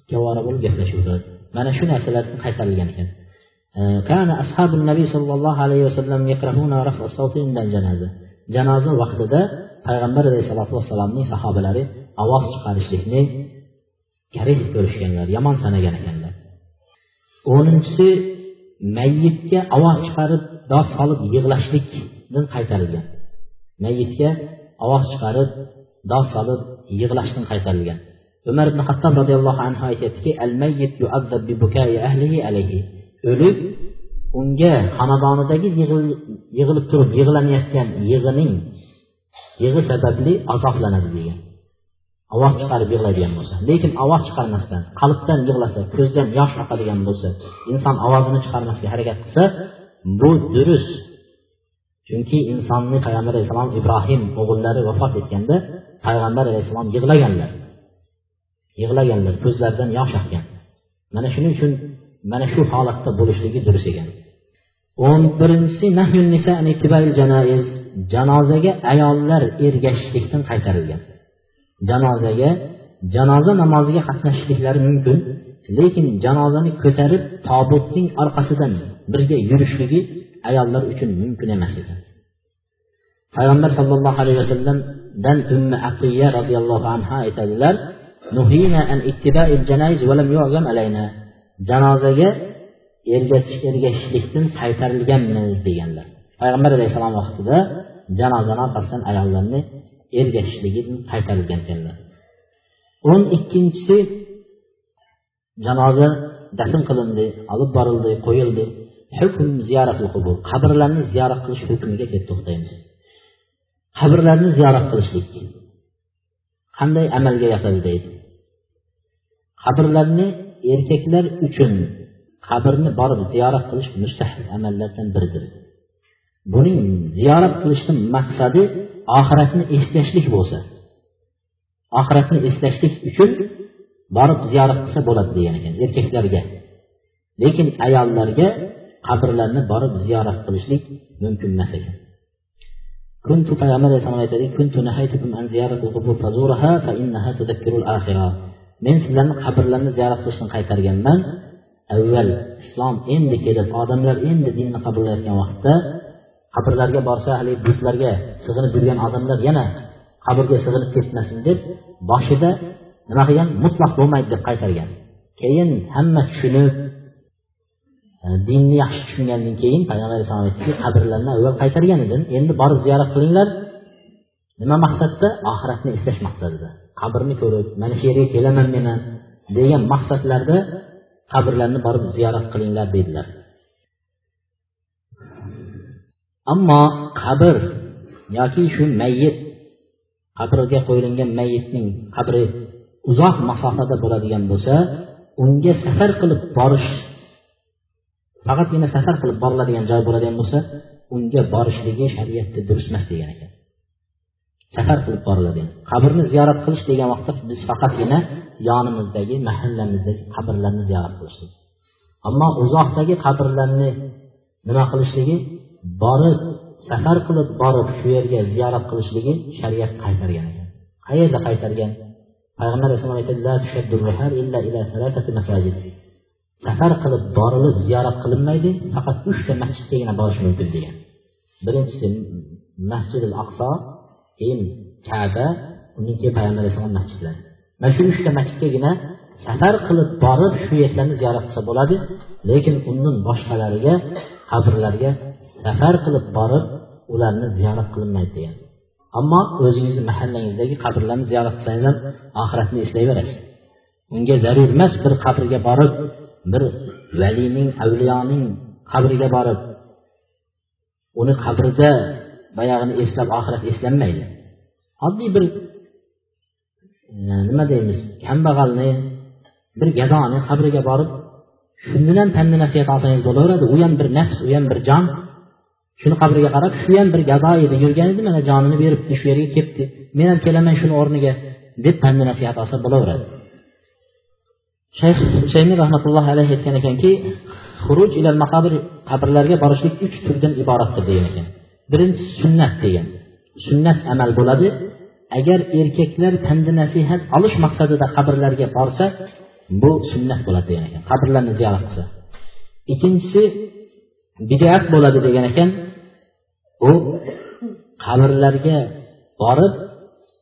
A: ikkovora bo'lib gaplashib o'tiradi mana shu narsalar qaytarilgan ekan كان أصحاب النبي صلى الله عليه وسلم يكرهون رفع الصوت عند الجنازة janoza vaqtida payg'ambar alayhisalotu vassalomning sahobalari ovoz chiqarishlikni karih ko'rishganlar yomon sanagan ekanlar. O'ninchisi mayyitga ovoz chiqarib dod solib yig'lashlikdan qaytarilgan. Mayyitga ovoz chiqarib dod solib yig'lashdan qaytarilgan. Umar ibn hattob roziyallohu anhu aytyaptiki al mayyit bi bukai ahlihi alayhi. O'lik unga xonadonidagi yig'ilib turib yig'lanayotgan yig'ining yig'i sababli azoblanadi degan. Ovoz chiqarib yig'laydigan bo'lsa lekin ovoz chiqarmasdan qalbdan yig'lasa ko'zdan yosh oqadigan bo'lsa inson ovozini chiqarmasga harakat qilsa bu durust. Chunki insonni payg'ambar alayhissalom ibrohim o'g'illari vafot etganda payg'ambar alayhissalom yig'laganlar. Yig'laganlar ko'zlaridan yosh oqqan mana shuning uchun mana shu holatda bo'lishligi durust ekan. O'n birinchisi janozaga ayollar ergashishlikdan qaytarilgan. Janozaga janoza namoziga qatnashishliklari mumkin lekin janozani ko'tarib tobutning orqasidan birga yurishligi ayollar uchun mumkin emas ekan payg'ambar sollallohu alayhi vasallamdan ummi aqiya roziyallohu anhu aytadilar janozaga ergashishlikdan qaytarilganmiz deganlar. Payg'ambar alayhissalom vaqtida janozani orqasidan ayollarni ergashishligi qaytarilgan ekanlar. O'n ikkinchisi janoza dafn qilindi olib borildi qo'yildi. Hukm ziyoratul qubur qabrlarni ziyorat qilish hukmiga kelib to'xtaymiz. Qabrlarni ziyorat qilishlik. Qanday amalga yotadi deydi. Qabrlarni erkaklar uchun qabrni borib ziyorat qilish mustahil amallardan biridir. buning ziyorat qilishni maqsadi oxiratni eslashlik bo'lsa oxiratni eslashlik uchun borib ziyorat qilsa bo'ladi degan ekan erkaklarga lekin ayollarga qabrlarni borib ziyorat qilishlik mumkin emas ekan كنت payg'ambar alayhissalom aytadi men sizlarni qabrlarni ziyorat qilishdan qaytarganman avval islom endi kelib odamlar endi dinni qabul qilayotgan vaqtda qabrlarga borsa haligi butlarga sig'inib yurgan odamlar yana qabrga sig'inib ketmasin deb boshida nima qilgan? Mutlaq bo'lmaydi deb qaytargan. Keyin hamma tushunib e, dinni yaxshi tushungandan keyin payg'ambar alayhissalom aytdiki qabrlarni avval qaytargan edim endi borib ziyorat qilinglar. Nima maqsadda? Oxiratni eslash maqsadida. Qabrni ko'rib mana shu yerga kelaman men ham degan maqsadlarda qabrlarni borib ziyorat qilinglar dedilar ammo qabr yoki shu mayyit qabrga qo'yilgan mayyitning qabri uzoq masofada bo'ladigan bo'lsa unga safar qilib borish faqatgina safar qilib boriladigan joy bo'ladigan bo'lsa unga borishligi shariatda durust emas degan ekan. Safar qilib boriladi qabrni ziyorat qilish degan vaqtda biz faqatgina yonimizdagi mahallamizdagi qabrlarni ziyorat qilishlik. Ammo uzoqdagi qabrlarni nima qilishligi borib safar qilib borib shu yerga ziyorat qilishligi shariat qaytargan ekan. Qayerda qaytargan?
B: Payg'ambar alayhissalom aytadi safar qilib borilib ziyorat qilinmaydi faqat uchta masjidgagina borish mumkin degan. Birinchisi masjidil aqso keyin kaba undan keyin payg'ambar alayhissalom masjidlari mana shu uchta masjidgagina safar qilib borib shu yerlarni ziyorat qilsa bo'ladi lekin undan boshqalariga qabrlarga safar qilib borib ularni ziyorat qilinmaydi degan. Ammo o'zingizni mahallangizdagi qabrlarni ziyorat qilsangiz ham oxiratni eslayverasiz unga zarur emas bir qabrga borib bir valining avliyoning qabriga borib uni qabrida boyag'ini eslab oxirat eslanmaydi. Oddiy bir e, nima deymiz kambag'alni bir gadoni qabriga borib shundan ham pandi nasihat olsangiz bo'laveradi. U ham bir nafs u ham bir jon shuni qabriga qarab shu ham bir gado edi yurgan edi mana jonini beribdi shu yerga kelibdi men ham kelaman shuni o'rniga deb pandi nasihat olsa bo'laveradi. Shayx shaymiy rahmatullohi alayhi aytgan ekanki xuruj ilal maqabir qabrlarga borishlik uch turdan iboratdir degan ekan. Birinchisi sunnat degan. Sunnat amal bo'ladi. Agar erkaklar pandi nasihat olish maqsadida qabrlarga borsa bu sunnat bo'ladi degan ekan qabrlarni ziyorat qilsa. Ikkinchisi bidat bo'ladi degan ekan. U qabrlarga borib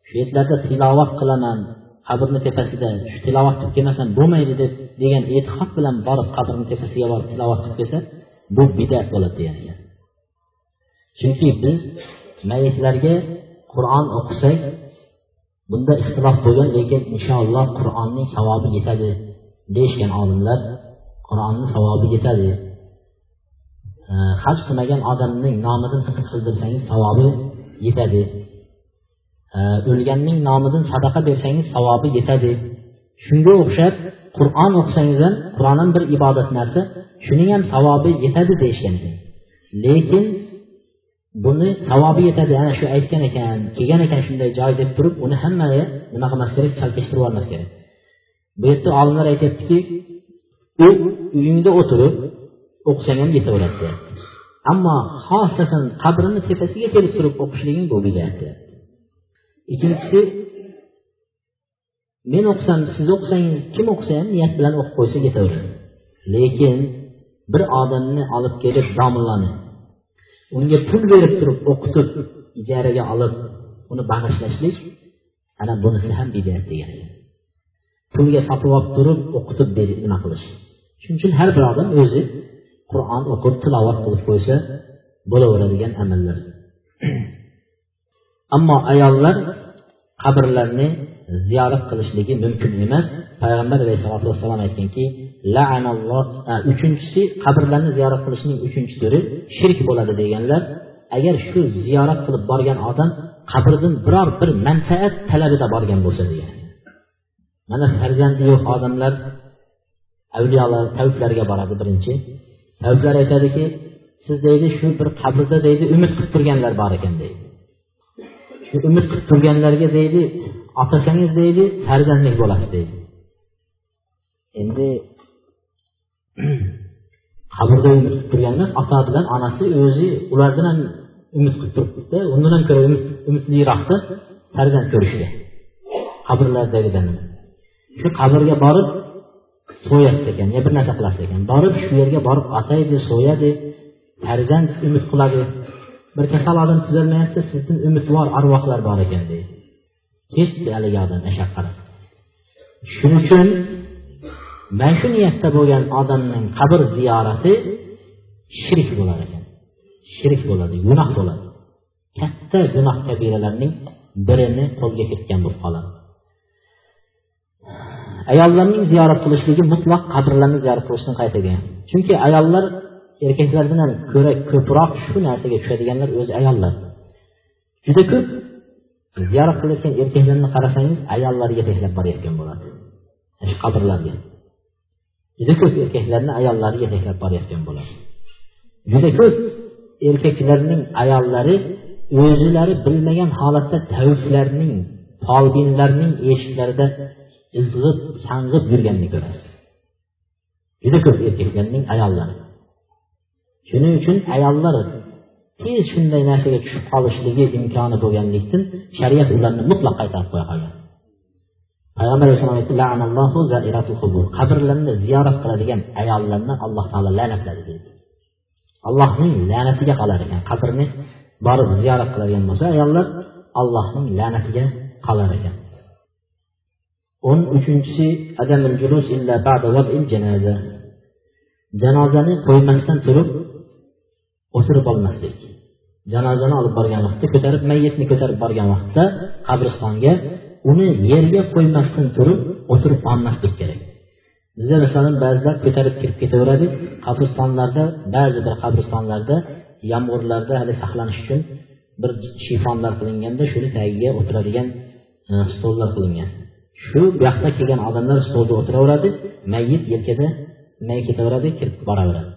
B: shu yerlarda tilovat qilaman qabrni tepasida shu tilovat qilib kelmasam bo'lmaydi deb degan e'tiqod bilan borib qabrni tepasiga borib tilovat qilib kelsa bu bidat bo'ladi degan ekan. Chunki biz mayitlarga qur'on o'qisak bunda ixtilof bo'lgan lekin inshaalloh qur'onning savobi yetadi deyishgan olimlar qur'onni savobi yetadi. Haj qilmagan odamning nomidan qildirsangiz savobi yetadi. O'lganning nomidan sadaqa bersangiz savobi yetadi. Shunga o'xshab qur'on o'qisangiz ham qur'on ham bir ibodat narsa shuning ham savobi yetadi deyishgan ekan. Lekin buni savobi yetadi ana shu aytgan ekan kelgan ekan shunday joy deb turib uni hamma nima qilmas kerak? Chalkashtirib yubormas kerak. Bu yerda olimlar aytyaptiki u uyingda o'tirib o'qisang ham yetaveradi. Deyapti ammo xosatan qabrini tepasiga kelib turib o'qishliging bu bidat ikkinchisi men o'qisam siz o'qisangiz kim o'qisa ham niyat bilan o'qib qo'ysa ketaveradi lekin bir odamni olib kelib domlani unga pul berib turib o'qitib ijaraga olib uni bag'ishlashlik ana bunisi ham bidat degan ekan pulga sotib olib turib o'qitib nima qilish? Shuning uchun har bir odam o'zi qur'on o'qib tilovat qilib qo'ysa bo'laveradigan amallar. [CLEARS THROAT] Ammo ayollar qabrlarni ziyorat qilishligi mumkin emas. Payg'ambar alayhisalotu vassalom aytganki uchinchisi qabrlarni ziyorat qilishning uchinchi turi shirk bo'ladi deganlar agar shu ziyorat qilib borgan odam qabrdan biror bir manfaat talabida borgan bo'lsa degan. Mana farzandi yo'q odamlar avliyolar tavblarga boradi birinchi. Tavblar aytadiki siz deydi shu bir qabrda deydi umid qilib turganlar bor ekan deydi. Shu umid qilib turganlarga deydi otasangiz deydi farzandlik bo'lasiz deydi. Endi [CLEARS THROAT] qabrda umid qilib turgan emas ota bilan onasi o'zi ulardan ham umid qilib turibdida undan ham ko'ra umidliroqda farzand ko'rishga qabrlardagidan shu qabrga borib so'yasiz ekan yo bir narsa qilasiz ekan borib shu yerga borib otaydi so'yadi farzand umid qiladi. Bir kasal odam tuzalmayapti sizdan umidvor arvohlar bor ekan deydi. Ketdi haligi odam mashaqqat shuning uchun mana shu niyatda bo'lgan odamning qabr ziyorati shirk bo'lar ekan. Shirk bo'ladi gunoh bo'ladi. Katta gunoh kabiralarning birini qo'lga kiritgan bo'lib qoladi. Ayollarning ziyorat qilishligi mutlaq qabrlarni ziyorat qilishdan qaytagan chunki ayollar erkaklardan ko'ra ko'proq shu narsaga tushadiganlar o'zi ayollar. Juda ko'p ziyorat qilayotgan erkaklarni qarasangiz ayollar yetaklab borayotgan bo'ladi. Shu qabrlarga. Juda ko'p erkaklarni ayollari yetaklab borayotgan bo'ladi. Juda ko'p erkaklarning ayollari o'zilari bilmagan holatda taviflarning folbinlarning eshiklarida izg'ib sang'ib yurganini ko'rasiz juda ko'p erkaklarning ayollari. Shuning uchun ayollar tez shunday narsaga tushib qolishligi imkoni bo'lganlikdan shariat ularni mutlaq qaytarib qo'ya qolgan. Payg'ambar alayhissalom aytdi qabrlarni ziyorat qiladigan ayollarni alloh taolo la'natladi deydi allohning la'natiga qolar ekan. Qabrni borib ziyorat qiladigan bo'lsa ayollar allohning la'natiga qolar ekan. O'n uchinchisi janozani qo'ymasdan turib o'tirib olmaslik janozani olib borgan vaqtda ko'tarib mayyitni ko'tarib borgan vaqtda qabristonga uni yerga qo'ymasdan turib o'tirib olmaslik kerak. Bizda masalan ba'zilar ko'tarib kirib ketaveradi. Qabristonlarda ba'zi bir qabristonlarda yomg'irlarda hali saqlanish uchun bir shifonlar qilinganda shuni tagiga o'tiradigan e, stollar qilingan. Shu bu kelgan odamlar stolda o'tiraveradi mayyit yelkada may ketaveradi kirib boraveradi.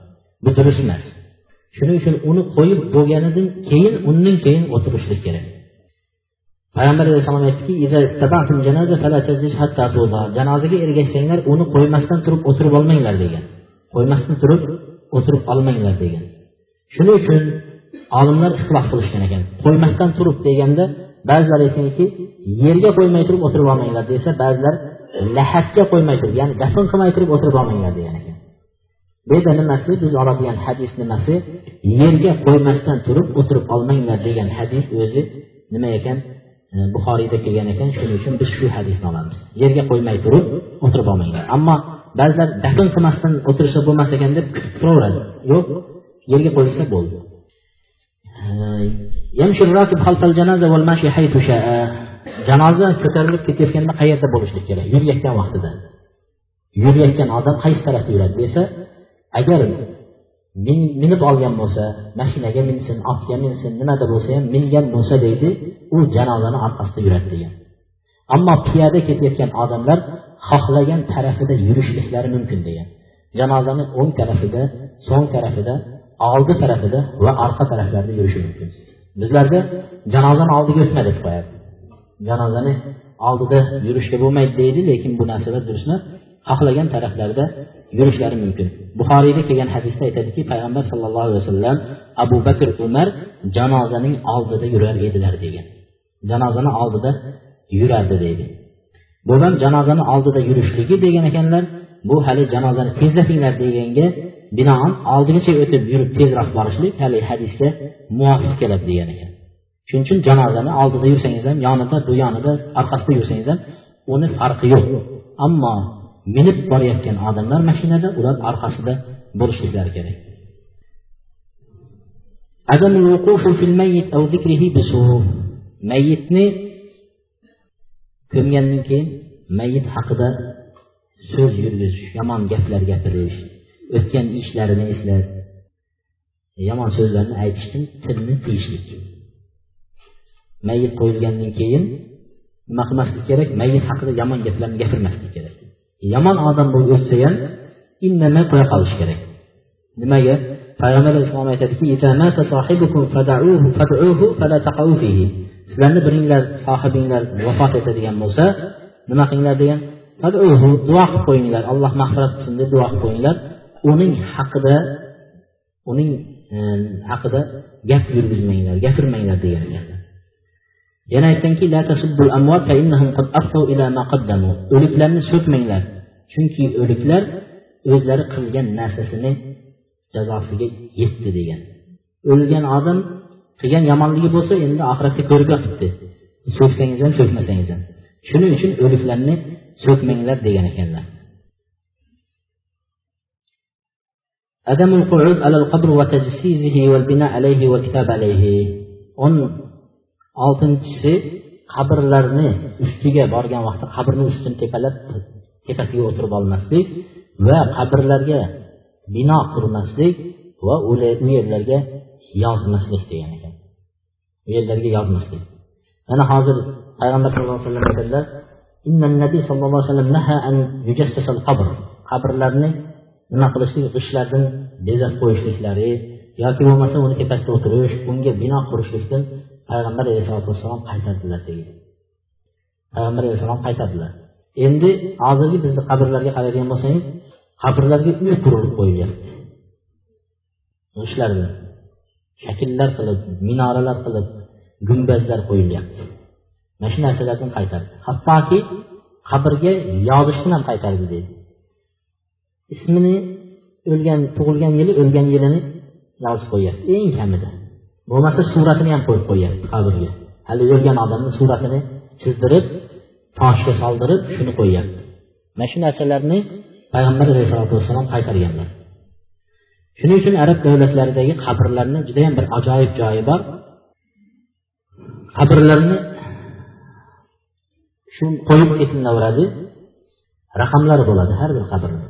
B: Bu durust emas. Shuning uchun uni qo'yib bo'lganidan keyin undan keyin o'tirishlik kerak. Payg'ambar alayhissalom aytdiki janozaga ergashsanglar uni qo'ymasdan turib o'tirib olmanglar degan. Qo'ymasdan turib o'tirib olmanglar degan. Shuning uchun olimlar ixtilof qilishgan ekan. Qo'ymasdan turib deganda ba'zilar aytganki yerga qo'ymay turib o'tirib olmanglar desa ba'zilar lahatga qo'ymay turib ya'ni dafn qilmay turib o'tirib olmanglar degan ekan. Bu yerda nimasi? Biz oladigan hadis nimasi? Yerga qo'ymasdan turib o'tirib olmanglar degan hadis o'zi nima ekan? E, Buxoriyda kelgan ekan. Shuning uchun biz shu hadisni olamiz. Yerga qo'ymay turib o'tirib olmanglar. Ammo ba'zilar dafn qilmasdan o'tirsa bo'lmas ekan deb kutib turaveradi. Yo'q yerga qo'yilsa bo'ldi. Janoza ko'tarilib ketayotganda qayerda bo'lishlik kerak? Yurayotgan vaqtida. Yurayotgan odam qaysi tarafda yuradi desa agar minib olgan bo'lsa mashinaga minsin otga minsin nimada bo'lsa ham mingan bo'lsa deydi u janozani orqasida yuradi degan. Ammo piyoda ketayotgan odamlar xohlagan tarafida yurishliklari mumkin degan. Janozani o'ng tarafida so'ng tarafida oldi tarafida va orqa taraflarida yurishi mumkin. Bizlarda janozani oldiga o'tma deb qo'yadi. Janozani oldida yurishga bo'lmaydi deydi lekin bu narsalar durust emas xohlagan taraflarda yurishlari mumkin. Buxoriyda kelgan hadisda aytadiki payg'ambar sallallohu alayhi vasallam abu bakr umar janozaning oldida yurar edilar degan. Janozani oldida yurardi deydi. Bu ham janozani oldida yurishligi degan ekanlar bu hali janozani tezlatinglar deganga binoan oldigacha o'tib yurib tezroq borishlik hali hadisga muvofiq keladi degan ekan. Shuning uchun janozani oldida yursangiz ham yonida bu yonida orqasida yursangiz ham uni farqi yo'q. Ammo minib borayotgan odamlar mashinada ular orqasida bo'lishliklari kerak. Mayitni ko'mgandan keyin mayit haqida so'z yurgizish yomon gaplar gapirish o'tgan ishlarini eslab yomon so'zlarni aytishdan tilni tiyishlik mayit qo'yilgandan keyin nima qilmaslik kerak? Mayit haqida yomon gaplarni gapirmaslik kerak. Yomon odam bo'lib o'tsa ham indamay qo'ya qolish kerak. Nimaga? Payg'ambar alayhissalom aytadiki sizlarni biringlar sohibinglar vafot etadigan bo'lsa nima qilinglar degan? Duo qilib qo'yinglar. Alloh mag'firat qilsin deb duo qilib qo'yinglar. Uning haqida uning e, haqida gap yurgizmanglar gapirmanglar degan ekanlar yana aytganki o'liklarni so'kmanglar. Chunki o'liklar o'zlari qilgan narsasini jazosiga yetdi degan. O'lgan odam qilgan yomonligi bo'lsa endi oxiratda ko'rib yotibdi. So'ksangiz ham so'kmasangiz ham. Shuning uchun o'liklarni so'kmanglar degan ekanlar عدم القعود على القبر وتجسيزه والبناء عليه والكتاب عليه o'n oltinchisi qabrlarni ustiga borgan vaqtda qabrni ustini tepalab tepasiga o'tirib olmaslik va qabrlarga bino qurmaslik va u yerlarga yozmaslik degan ekan u yerlarga yozmaslik mana hozir payg'ambar sallallohu alayhi vasallam aytadilar nabiy sallallohu alayhi vasallam qabrlarni nima qilishlik g'ishtlardan bezab qo'yishliklari yoki bo'lmasa uni tepasida o'tirish unga bino qurishlikdan payg'ambar alayhisalotu vassalom qaytardilar deydi payg'ambar alayhissalom qaytardilar endi hozirgi bizni qabrlarga qaraydigan bo'lsangiz qabrlarga uy qurilib qo'yilyapti g'ishtlar shakllar qilib minoralar qilib gumbazlar qo'yilyapti mana shu narsalardan qaytardi. Hattoki qabrga yozishni ham qaytardi deydi. Ismini o'lgan tug'ilgan yili o'lgan yilini yozib qo'yyapti eng kamida. Bo'lmasa suratini ham qo'yib qo'yyapti qabrga. Hali o'lgan odamni suratini chizdirib toshga soldirib shuni qo'yyapti mana shu narsalarni payg'ambar alayhisalotu vassalom qaytarganlar. Shuning uchun arab davlatlaridagi qabrlarni judayam bir ajoyib joyi bor. Qabrlarni shu qo'yib ketilaveradi raqamlar bo'ladi har bir qabrda.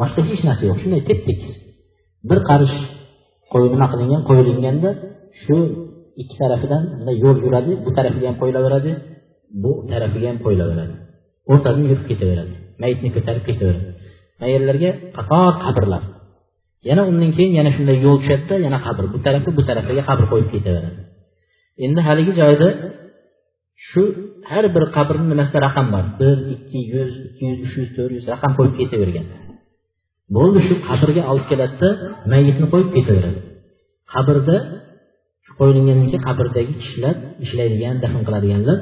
B: Boshqa hech narsa yo'q. Shunday tep tekis bir qarish nima qilingan qo'yilganda shu ikki tarafidan yo'l yuradi bu tarafiga ham qo'yilaveradi bu tarafiga ham qo'yilaveradi. O'rtadan yurib ketaveradi. Mayitni ko'tarib ketaveradi. Mana qator qabrlar. Yana undan keyin yana shunday yo'l tushadida yana qabr. Bu tarafi bu tarafiga qabr qo'yib ketaveradi. Endi haligi joyda shu har bir qabrni nimasida raqam bor. Bir ikki yuz ikki yuz uch yuz to'rt yuz raqam qo'yib ketavergan. Bo'ldi shu qabrga olib keladida mayitni qo'yib ketaveradi. Qabrda qo'yilgandan keyin qabrdagi kishilar ishlaydigan dafn qiladiganlar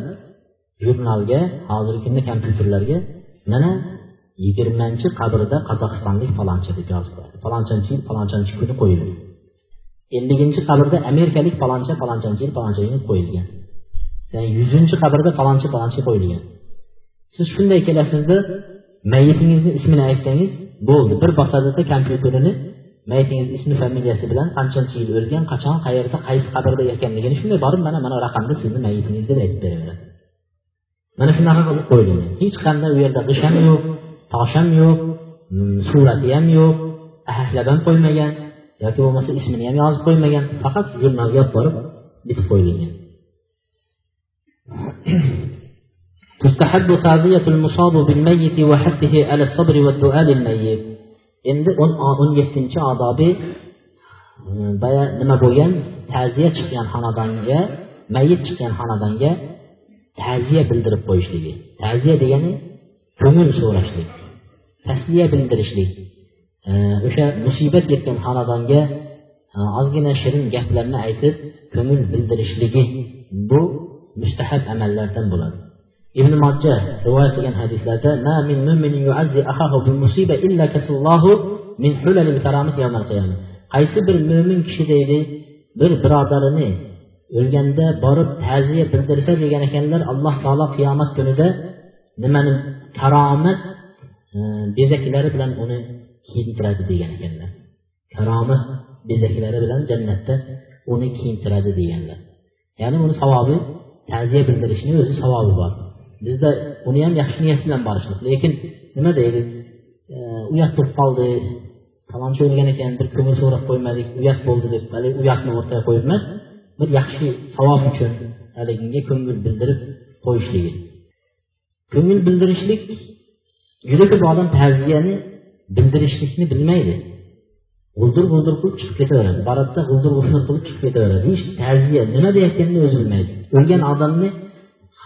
B: jurnalga hozirgi kunda kompyuterlarga mana yigirmanchi qabrda qozog'istonlik falonchi deb yozib qo'yadi. Falonchanchi yil falonchanchi kuni qo'yildi elliginchi qabrda amerikalik faloncha falonchanchi yil faloncha kuni qo'yilgan. Yuzinchi qabrda falonchi falonchi qo'yilgan siz shunday kelasizda mayitingizni ismini aytsangiz bo'ldi bir bosadida kompyuterini mayitingizni ismi familiyasi bilan qanchanchi yil o'lgan qachon qayerda qaysi qabrda ekanligini shunday borib mana mana raqamda sizni mayitingiz deb aytib beraveradi mana shunaqa qilib qo'yilgan hech qanday u yerda g'ish ham yo'q tosh ham yo'q mm, surati ham yo'q ahlab ham qo'ymagan yoki bo'lmasa ismini ham yozib qo'ymagan. Faqat jurnalga olib borib bitib qo'yilgan.
A: تستحب تعزية المصاب بالميت وحثه على الصبر والدعاء للميت endi o'n o'n yettinchi odobi boya nima bo'lgan ta'ziya chiqqan xonadonga mayit chiqqan xonadonga ta'ziya bildirib qo'yishligi ta'ziya degani ko'ngil so'rashlik tasliya bildirishlik o'sha musibat yetgan xonadonga ozgina shirin gaplarni aytib ko'ngil bildirishligi bu mustahab amallardan bo'ladi. Ibn majja rivoyat qilgan hadislarda ma min mu'minin yu'azzi akahu bil musiba illa kasallahu min hulalil karamat yawmal qiyamah. Qaysi bir mo'min kishi deydi bir birodarini o'lganda borib ta'ziya bildirsa degan ekanlar alloh taolo qiyomat kunida nimani karomat e, bezaklari bilan uni kiyintiradi degan ekanlar. Karomat bezaklari bilan jannatda uni kiyintiradi deganlar. Ya'ni uni savobi ta'ziya bildirishni o'zi savobi bor. Bizda uni ham yaxshi niyat bilan borishlik lekin nima deydi? Uyat bo'lib qoldi. Falonchi o'lgan ekan bir ko'mir so'rab qo'ymadik uyat bo'ldi deb haligi uyatni o'rtaga qo'yib emas bir yaxshi savob uchun haligiga ko'ngil bildirib qo'yishligi. Ko'ngil bildirishlik juda ko'p odam ta'ziyani bildirishlikni bilmaydi. G'uldir g'uldir qilib chiqib ketaveradi. Baratda g'uldir g'uldir qilib chiqib ketaveradi. Hech ta'ziya nima deyayotganini o'zi bilmaydi. O'lgan odamni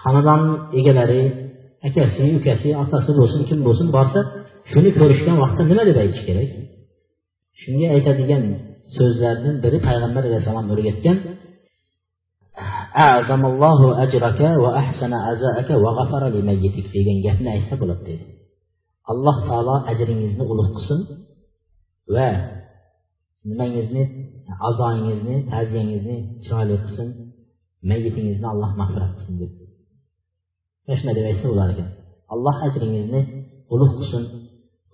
A: xonadon egalari akasi ukasi otasi bo'lsin kim bo'lsin borsa shuni ko'rishgan vaqtda nima deb aytish kerak? Shunga aytadigan so'zlardan biri payg'ambar alayhissalom o'rgatgan degan gapni aytsa bo'ladi dedi. Alloh taolo ajringizni ulug' qilsin va nimangizni azoyingizni ta'ziyangizni chiroyli qilsin mayitingizni alloh mag'firat qilsin deb mana shunday deb aytsa bo'lar ekan alloh ajringizni ulug' qilsin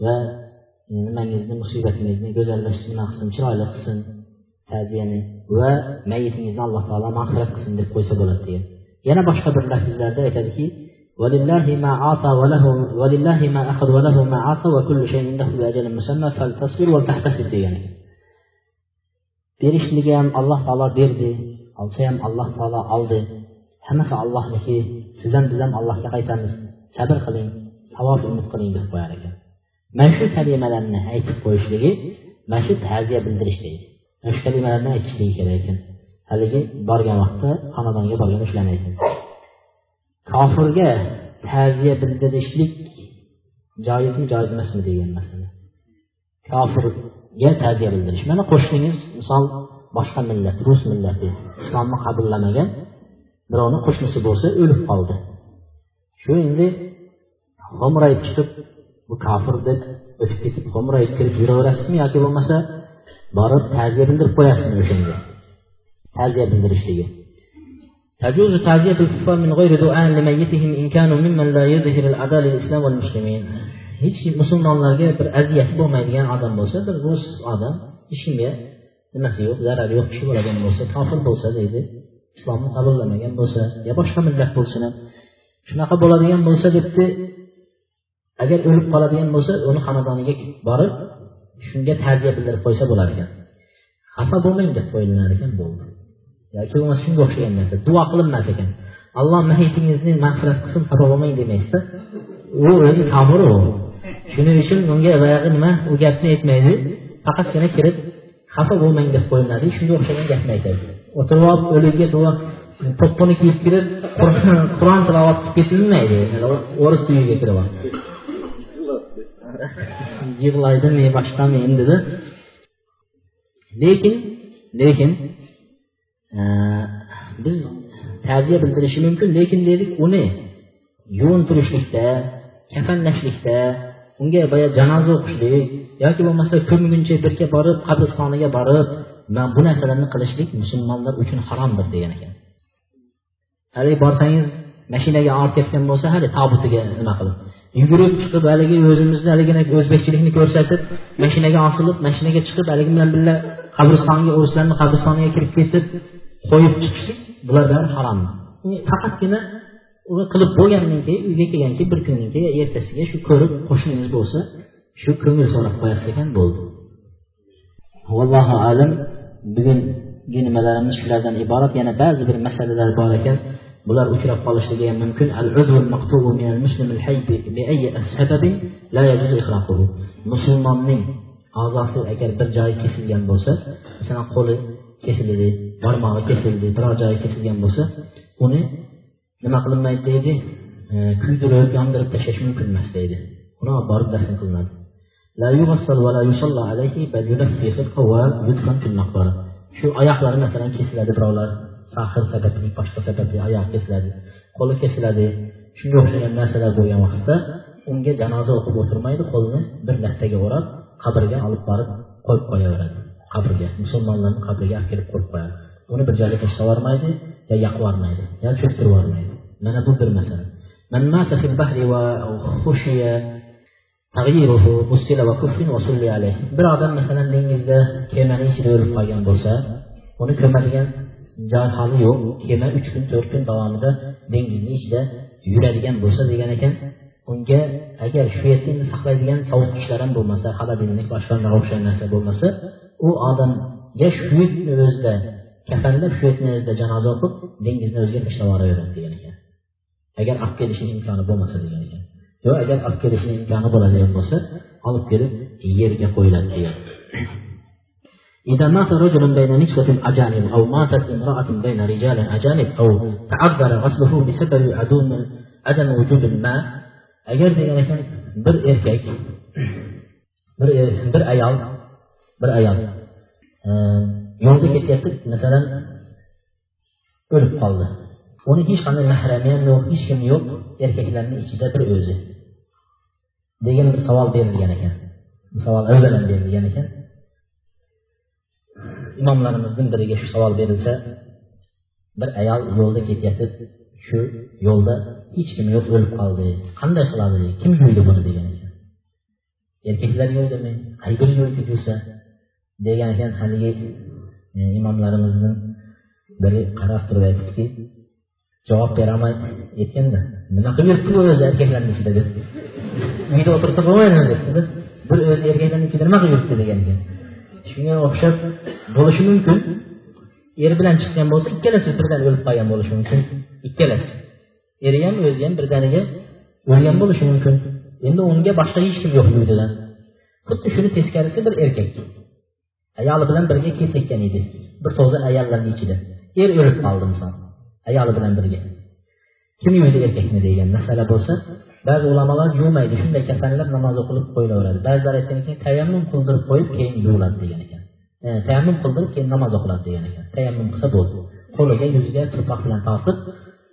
A: va nimangizni musibatingizni go'zallashtirma qilsin chiroyli qilsin ta'ziyani va mayitingizni alloh taolo mag'firat qilsin deb qo'ysa bo'ladi degan yana boshqa bir lafzlarda aytadiki ولله ما عاطى وله ولله ما أخذ وله ما عاطى وكل شيء عنده بأجل مسمى فلتصبر ولتحتسب degan berishligi ham alloh taolo berdi olsa ham alloh taolo oldi. Hammasi allohniki siz ham biz ham allohga qaytamiz. Sabr qiling savob umid qiling deb qo'yar ekan. Mana shu kalimalarni aytib qo'yishligi mana shu ta'ziya bildirish deydi mana shu kalimalarni aytishligi kerak ekan. Haligi borgan vaqtda xonadonga borgan shularni aytadi kofirga ta'ziya bildirishlik joizmi joiz emasmi degan masala. kofirga ta'ziya bildirish mana qo'shningiz misol boshqa millat rus millati islomni qabullamagan birovni qo'shnisi bo'lsa o'lib qoldi shu endi
B: xo'mrayib chiqib bu kofir deb o'tib ketib xo'mrayib kirib yuraverasizmi yoki bo'lmasa borib ta'ziya bildirib qo'yasizmi o'shanga ta'ziya bildirishligi
A: تجوز تعزية الكفار من غير دعاء لميتهم إن كانوا ممن لا يظهر الأذى للإسلام والمسلمين
B: hech kim musulmonlarga bir aziyat bo'lmaydigan odam bo'lsa bir rus odam hech kimga nimasi yo'q zarari yo'q kishi bo'ladigan bo'lsa kofir bo'lsa deydi islomni qabullamagan bo'lsa yo boshqa millat bo'lsin ham shunaqa bo'ladigan bo'lsa debdi. Agar o'lib qoladigan bo'lsa uni xonadoniga borib shunga ta'ziya bildirib qo'ysa bo'lar ekan. Xafa bo'lmang deb qo'yilar ekan bo'ldi. Yoki bo'lmasa shunga o'xshagan narsa duo qilinmas ekan. Alloh mahitingizni mag'firat qilsin xafa bo'lmang demaysizda. U o'zi kofir u. shuning uchun unga boyagi nima? U gapni aytmaydi. Faqatgina kirib xafa bo'lmang deb qo'yiladi. Shunga o'xshagan gapni aytadi. O'tirib olib o'liga duo to'ppini kiyib kirib qur'on tilovat qilib ketilmaydi. O'ris uyiga kirib olib yig'laydimi boshqami endida lekin lekin e, biz ta'ziya bildirishi mumkin. Lekin dedik uni yuvintirishlikda kafanlashlikda unga boya janoza o'qishlik yoki bo'lmasa ko'mguncha birga borib qabristoniga borib bu narsalarni qilishlik musulmonlar uchun haromdir degan ekan. Haligi borsangiz mashinaga olib ketgan bo'lsa hali tobutiga nima qilib? Yugurib chiqib haligi o'zimizni haligina o'zbekchilikni ko'rsatib mashinaga osilib mashinaga chiqib haligi bilan birga qabristonga o'rislarni qabristoniga kirib ketib qo'yib chiqishlik bular bilan harom. Faqatgina uni qilib bo'lgandan keyin uyga kelgandan keyin bir kundan keyin ertasiga shu ko'rib qo'shningiz bo'lsa shu ko'ngil so'rab qo'yasiz ekan bo'ldi. Vallohu alam bugungi nimalarimiz shulardan iborat. Yana ba'zi bir masalalar bor ekan. Bular uchrab qolishligi ham mumkin. Musulmonning a'zosi agar bir joyi kesilgan bo'lsa masalan qo'li kesildi barmog'i kesildi biror joyi kesilgan bo'lsa uni nima qilinmaydi deydi e, kuydirib yondirib tashlash mumkin emas deydi uni olib borib dafn qilinadi. Shu oyoqlari masalan kesiladi birovlar. Sahr sababli boshqa sababli oyoq kesiladi qo'li kesiladi. Shunga o'xshagan narsalar bo'lgan vaqtda unga janoza o'qib o'tirmaydi qo'lini bir lattaga o'rab qabrga olib borib qo'yib qo'yaveradi. Qabrga musulmonlarni qabriga olib kelib qo'yib qo'yadi. Uni bir joyga tashlab yubormaydi yo yoqib yubormaydi yo cho'ktirib yubormaydi. mana bu bir masala من مات في البحر وخشي تغييره غسل وكفن وصلي عليه bir odam masalan dengizda kemani ichida o'lib qolgan bo'lsa uni ko'madigan joy hali yo'q kema uch kun to'rt kun davomida dengizni ichida yuradigan bo'lsa degan ekan unga agar shu yerda saqlaydigan sovutgichlar ham bo'lmasa xolodilnik boshqa o'xshagan narsa bo'lmasa u odamga shu yukni o'zida kafanlab shu yukni o'zida janoza o'qib dengizni o'ziga tashlab yuboraveradi degan ekan agar olib kelishni imkoni bo'lmasa degan ekan yo agar olib kelishni imkoni bo'ladigan bo'lsa olib kelib yerga qo'yiladi degan إذا مات رجل بين نسوة أجانب أو ماتت امرأة بين رجال أجانب أو تعذر غسله بسبب عدم عدم وجود الماء agar degan ekan bir erkak bir bir ayol bir ayol yo'lda ketyapti masalan o'lib qoldi Uni hech qanday mahrami ham yo'q hech kim yo'q erkaklarni ichida bir o'zi. Degan bir savol berilgan ekan. Bu savol avvalan berilgan ekan. Imomlarimizning biriga shu savol berilsa bir ayol yo'lda ketayotib shu yo'lda hech kim yo'q o'lib qoldi. Qanday qiladi? Kim yuvdi buni degan ekan. Erkaklar yuvdimi aybir yuvdi yuvsa degan ekan. Haligi e, imomlarimizni biri qarab turib aytibdiki javob beraman aytganda nima qilib yuribdi bu o'zi erkaklarni ichida deb? Uyda o'tirsa bo'lmaydimi debdida bir o'zi erkaklarni ichida nima qilib yuribdi degan ekan. Shunga o'xshab bo'lishi mumkin. Er bilan chiqqan bo'lsa ikkalasi birdan o'lib qolgan bo'lishi mumkin. Ikkalasi. Eri ham o'zi ham birdaniga o'lgan bo'lishi mumkin. Endi unga boshqa hech kim yo'q uydadan xuddi shuni teskarisi bir erkak. Ayoli bilan birga ketayotgan edi. Bir to'da ayollarni ichida. Er o'lib qoldi misol. Ayoli bilan birga. Kim yuvdi erkakni degan masala bo'lsa ba'zi ulamolar yuvmaydi shunday kafanlab namoz o'qilib qo'yilaveradi ba'zilar aytgan ekan tayammum qildirib qo'yib keyin yuviladi degan ekan. Tayammum qildirib keyin namoz o'qiladi degan ekan. Tayammum qilsa bo'ldi. Qo'liga yuziga turpoq bilan tortib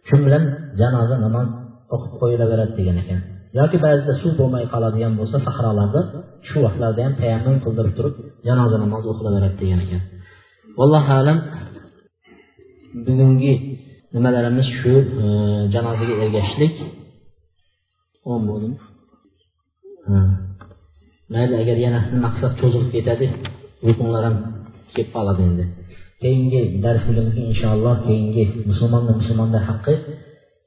B: shu bilan janoza namoz o'qib qo'yilaveradi degan ekan. Yoki ba'zida suv bo'lmay qoladigan bo'lsa sahrolarda shu vaqtlarda ham tayammum qildirib turib janoza namozi o'qilaveradi degan ekan. Vallohu alam bugungi nimalarimiz shu e, janozaga ergashishlik? O'n bo'ldimi mayli agar yana maqsad cho'zilib ketadi uyqunglar ham kelib qoladi endi. Keyingi darsligimizga inshaalloh keyingi musulmonni musulmonda haqqi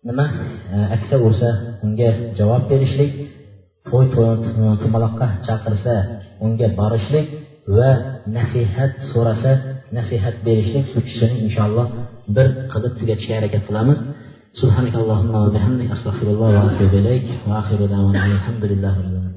B: nima e, aksa ursa unga javob berishlik to'y tumaloqqa chaqirsa unga borishlik va nasihat so'rasa nasihat berishlik uchisini inshaalloh bir qilib tugatishga harakat qilamiz سبحانك اللهم وبحمدك أستغفر الله وأتوب إليك وآخر دعوانا الحمد لله رب العالمين